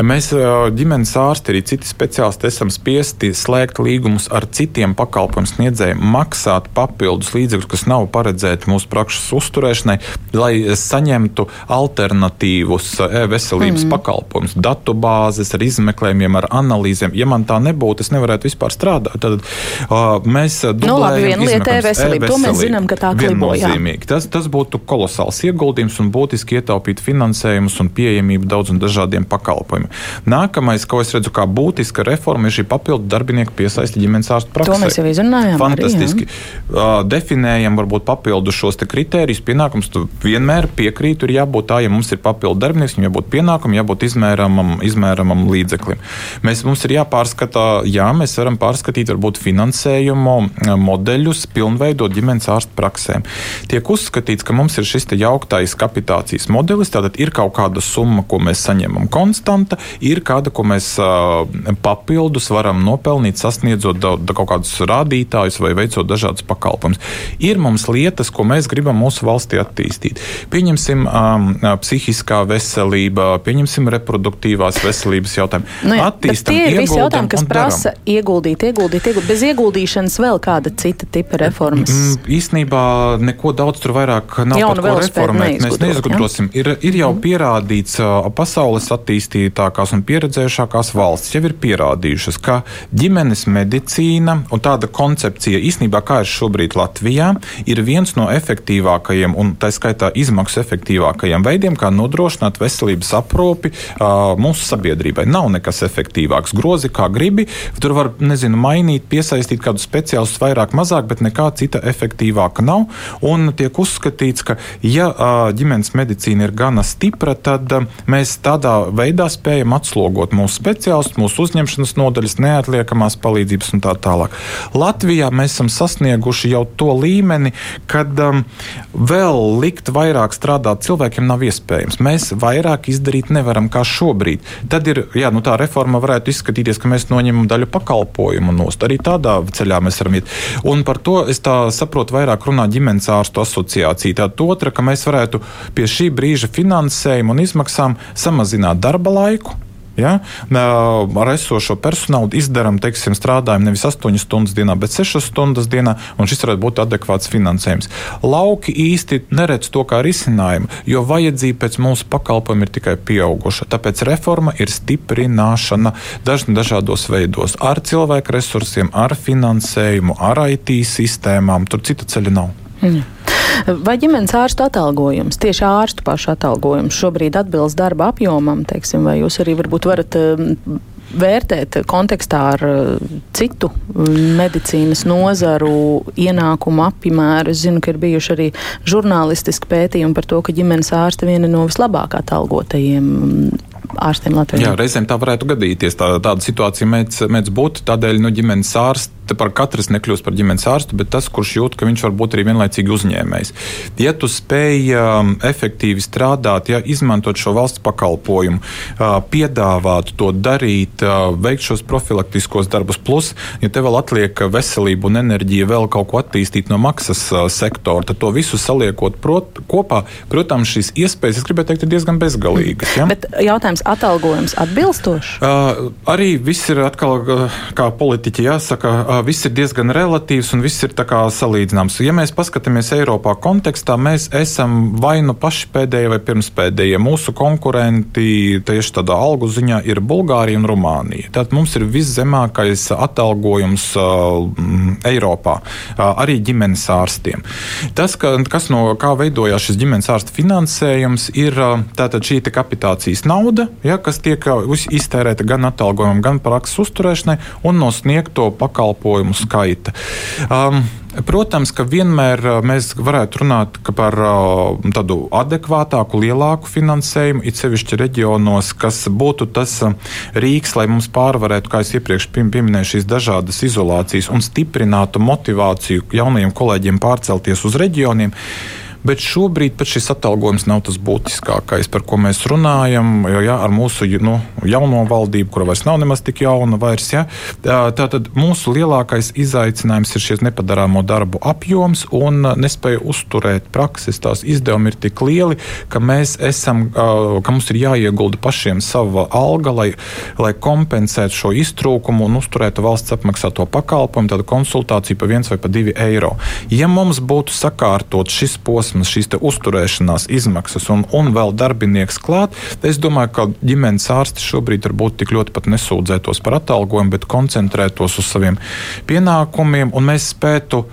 Mēs, ģimenes ārsti, arī citi speciālisti, esam spiesti slēgt līgumus ar citiem pakalpojumu sniedzējiem, maksāt papildus līdzekļus, kas nav paredzēti mūsu prakses uzturēšanai, lai saņemtu alternatīvus e-veselības mm. pakalpojumus, datu bāzes ar izmeklējumiem, ar analīzēm. Ja man tā nebūtu, es nevarētu vispār strādāt. Tad uh, mēs dublējam nu, labi, viena lieta e-veselība. To mēs zinām, ka tā viennozīmīgi. Tas, tas būtu kolosāls ieguldījums un būtiski ietaupīt finansējumus un pieejamību daudz un dažādiem pakalpojumiem. Nākamais, ko es redzu kā būtiska reforma, ir šī papildu darbinieku piesaisti ģimenes ārstu praksē. To mēs jau izrunājām. Fantastiski. Arī, uh, definējam varbūt papildu šos kritērijus, pienākums. Tu vienmēr piekrītu, ir jābūt tā, ja mums ir papildu darbinieks, viņam jābūt pienākumam, jābūt izmēramam, izmēramam līdzeklim. Mēs, mums ir jāpārskata, jā, mēs varam pārskatīt varbūt finansējumu modeļus, pilnveidot ģimenes ārstu praksē praksēm. Tiek uzskatīts, ka mums ir šis jauktais kapitācijas modelis, tātad ir kaut kāda summa, ko mēs saņemam konstanta, ir kāda, ko mēs uh, papildus varam nopelnīt, sasniedzot da, da kaut kādus rādītājus vai veicot dažādas pakalpojumus. Ir mums lietas, ko mēs gribam mūsu valstī attīstīt. Pieņemsim um, psihiskā veselība, pieņemsim reproduktīvās veselības jautājumu. Nu jā, Attīstam, tie ir visi jautājumi, kas prasa daram. ieguldīt, ieguldīt, ieguldīt. Bez ieguldīšanas vēl kāda cita tipa reformas? Mm, īstenībā neko daudz tur vairāk nav Jaunu par ko reformēt. Mēs neizgudrosim. Ja? Ir, ir jau mm. pierādīts pasaules attīstītākās un pieredzējušākās valstis jau ir pierādījušas, ka ģimenes medicīna un tāda koncepcija īstenībā kā ir šobrīd Latvijā ir viens no efektīvākajiem un tā skaitā izmaksu efektīvākajiem veidiem, kā nodrošināt veselības aprūpi uh, mūsu sabiedrībai. Nav nekas efektīvāks. Grozi kā gribi, tur var, nezinu, mainīt, piesaistīt kādu speciālistu vairāk, mazāk, bet nekā cita efektīvāka nav. Un tiek uzskatīts, ka ja uh, ģimenes medicīna ir gana stipra, tad uh, mēs tādā veidā spējam atslogot mūsu speciālistus, mūsu uzņemšanas nodaļas, neatliekamās palīdzības un tā tālāk. Latvijā mēs esam sasnieguši jau to līmeni, kad um, vēl likt vairāk strādāt cilvēkiem nav iespējams. Mēs vairāk izdarīt nevaram kā šobrīd. Tad ir, jā, nu tā reforma varētu izskatīties, ka mēs noņemam daļu pakalpojumu nost. Arī tādā ceļā mēs varam iet. Un par to es tā saprotu vairāk runā ģimenes ārstu asociācija. Tā otra, ka mēs varētu pie šī brīža finansējuma un izmaksām samazināt darba laiku Ja? Ar esošo personālu izdarām, teiksim, strādājumu nevis 8 stundas dienā, bet 6 stundas dienā, un šis varētu būt adekvāts finansējums. Lauki īsti neredz to kā risinājumu, jo vajadzība pēc mūsu pakalpojumiem ir tikai pieauguša. Tāpēc reforma ir stiprināšana dažni dažādos veidos - ar cilvēku resursiem, ar finansējumu, ar IT sistēmām. Tur cita ceļa nav. Mm. Vai ģimenes ārstu atalgojums, tieši ārstu pašu atalgojums šobrīd atbilst darba apjomam, teiksim, vai jūs arī varbūt varat um, vērtēt kontekstā ar uh, citu medicīnas nozaru ienākumu apmēru. Es zinu, ka ir bijuši arī žurnālistiski pētījumi par to, ka ģimenes ārste viena no vislabāk atalgotajiem ārstiem Latvijā. Jā, reizēm tā varētu gadīties. Tā, tāda situācija mēdz, mēdz būt. Tādēļ nu, ģimenes ārsts par katrs nekļūst par ģimenes ārstu, bet tas, kurš jūt, ka viņš var būt arī vienlaicīgi uzņēmējs. Ja tu spēj um, efektīvi strādāt, ja izmantot šo valsts pakalpojumu, uh, piedāvāt to darīt, uh, veikt šos profilaktiskos darbus, plus, ja tev vēl atliek veselība un enerģija vēl kaut ko attīstīt no maksas uh, sektora, tad to visu saliekot prot, kopā, protams, šīs iespējas, es gribētu teikt, ir diezgan bezgalīgas. Ja? Bet jautājums jautājums, atalgojums atbilstošs? Uh, arī viss ir atkal, kā politiķi jāsaka, uh, viss ir diezgan relatīvs un viss ir salīdzināms. Ja mēs paskatāmies Eiropā kontekstā, mēs esam vai nu paši pēdējie vai pirmspēdējie. Mūsu konkurenti tieši tādā algu ziņā ir Bulgārija un Rumānija. Tātad mums ir viszemākais atalgojums uh, Eiropā, uh, arī ģimenes ārstiem. Tas, ka, kas no kā veidojās šis ģimenes ārsta finansējums, ir uh, tātad šī kapitācijas nauda, ja, kas tiek iztērēta gan atalgojumam, gan prakses uzturēšanai un no sniegto pakalpojumu skaita. Um, Protams, ka vienmēr mēs varētu runāt par uh, tādu adekvātāku, lielāku finansējumu, it sevišķi reģionos, kas būtu tas rīks, lai mums pārvarētu, kā es iepriekš pieminēju, šīs dažādas izolācijas un stiprinātu motivāciju jaunajiem kolēģiem pārcelties uz reģioniem. Bet šobrīd šis atalgojums nav tas būtiskākais, par ko mēs runājam. Jo jā, ar mūsu nu, jauno valdību, kura vairs nav nemaz tik jauna, vairs, jā, tātad mūsu lielākais izaicinājums ir šis nepadarāmo darbu apjoms un nespēja uzturēt prakses. Tās izdevumi ir tik lieli, ka mēs esam, ka mums ir jāiegulda pašiem sava alga, lai, lai kompensētu šo iztrūkumu un uzturētu valsts apmaksāto pakalpojumu, tādu konsultāciju pa viens vai pa divi eiro. Ja mums būtu sakārtot šis posms, posms, šīs uzturēšanās izmaksas un, un vēl darbinieks klāt, es domāju, ka ģimenes ārsti šobrīd varbūt tik ļoti pat nesūdzētos par atalgojumu, bet koncentrētos uz saviem pienākumiem, un mēs spētu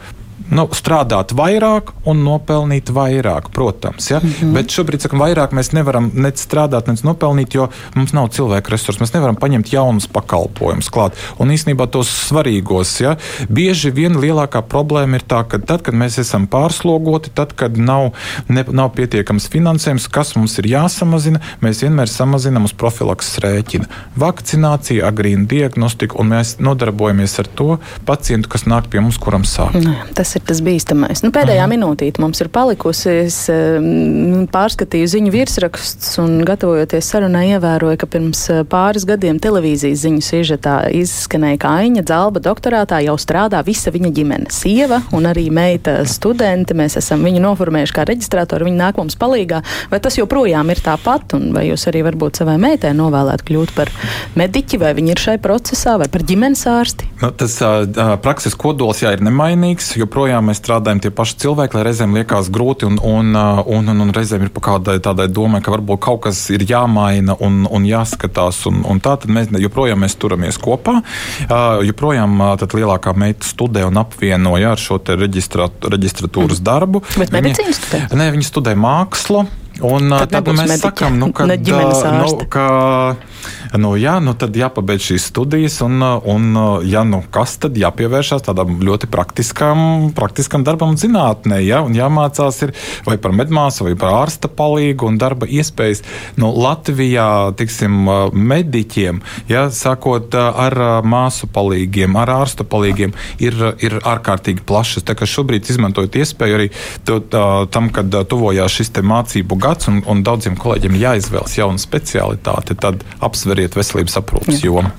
nu, strādāt vairāk un nopelnīt vairāk, protams. Ja? Mm -hmm. Bet šobrīd sakam, vairāk mēs nevaram ne strādāt, ne nopelnīt, jo mums nav cilvēku resursu. Mēs nevaram paņemt jaunus pakalpojumus klāt. Un īsnībā tos svarīgos. Ja? Bieži vien lielākā problēma ir tā, ka tad, kad mēs esam pārslogoti, tad, kad nav, ne, nav pietiekams finansējums, kas mums ir jāsamazina, mēs vienmēr samazinām uz profilakses rēķina. Vakcinācija, agrīna diagnostika, un mēs nodarbojamies ar to pacientu, kas nāk pie mums, kuram sāk. Nē, tas ir tas bīstamais. Nu, pēdējā Aha. minūtīte mums ir palikusi. Es um, pārskatīju ziņu virsrakstus un, gatavojoties sarunai, ievēroju, ka pirms uh, pāris gadiem televīzijas ziņu sižetā izskanēja, ka Aņa Zalba doktorātā jau strādā visa viņa ģimene. Sieva un arī meita studenti. Mēs esam viņu noformējuši kā reģistrātori, viņi nāk mums palīgā. Vai tas joprojām ir tāpat, un vai jūs arī varbūt savai meitai novēlētu kļūt par mediķi, vai viņi ir šai procesā, vai par ģimenes ārsti? Nu, tas uh, prakses kodols jā, ir nemainīgs. Joprojām joprojām mēs strādājam tie paši cilvēki, lai reizēm liekas grūti un, un, un, un, un reizēm ir pa kādai tādai domai, ka varbūt kaut kas ir jāmaina un, un jāskatās. Un, un tā tad mēs joprojām mēs turamies kopā. Joprojām lielākā meita studē un apvienoja ar šo reģistratūras mm. darbu. Bet medicīnu studē? Nē, viņa studē mākslu. Un tad, tad nu, mēs mediķi, sakām, nu, kad, nu, ka nu, jā, nu, tad jāpabeidz šīs studijas, un, un ja nu kas, tad jāpievēršās tādam ļoti praktiskam, praktiskam darbam zinātnē. Ja, un jāmācās ir vai par medmāsu, vai par ārsta palīgu un darba iespējas. Nu, Latvijā, tiksim, mediķiem, ja, sākot ar māsu palīgiem, ar ārsta palīgiem, ir, ir ārkārtīgi plašas. Tā kā šobrīd izmantojot iespēju arī to, tā, tam, kad tuvojās šis mācību gads un, un daudziem kolēģiem jāizvēlas jauna specialitāte, tad apsveriet veselības aprūpas jomu.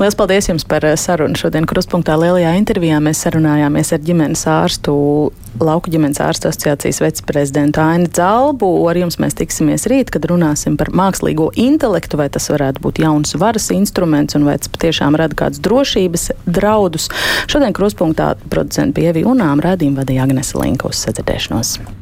Lielas paldies jums par eh, sarunu. Šodien Kruspunktā lielajā intervijā mēs sarunājāmies ar ģimenes ārstu, Lauku ģimenes ārstu asociācijas viceprezidentu Ainu Zalbu. Ar jums mēs tiksimies rīt, kad runāsim par mākslīgo intelektu, vai tas varētu būt jauns varas instruments un vai tas patiešām rada kādus drošības draudus. Šodien Kruspunktā producenta Pievi Unām rādījumu vadīja Agnese Linka uz sadzirdēšanos.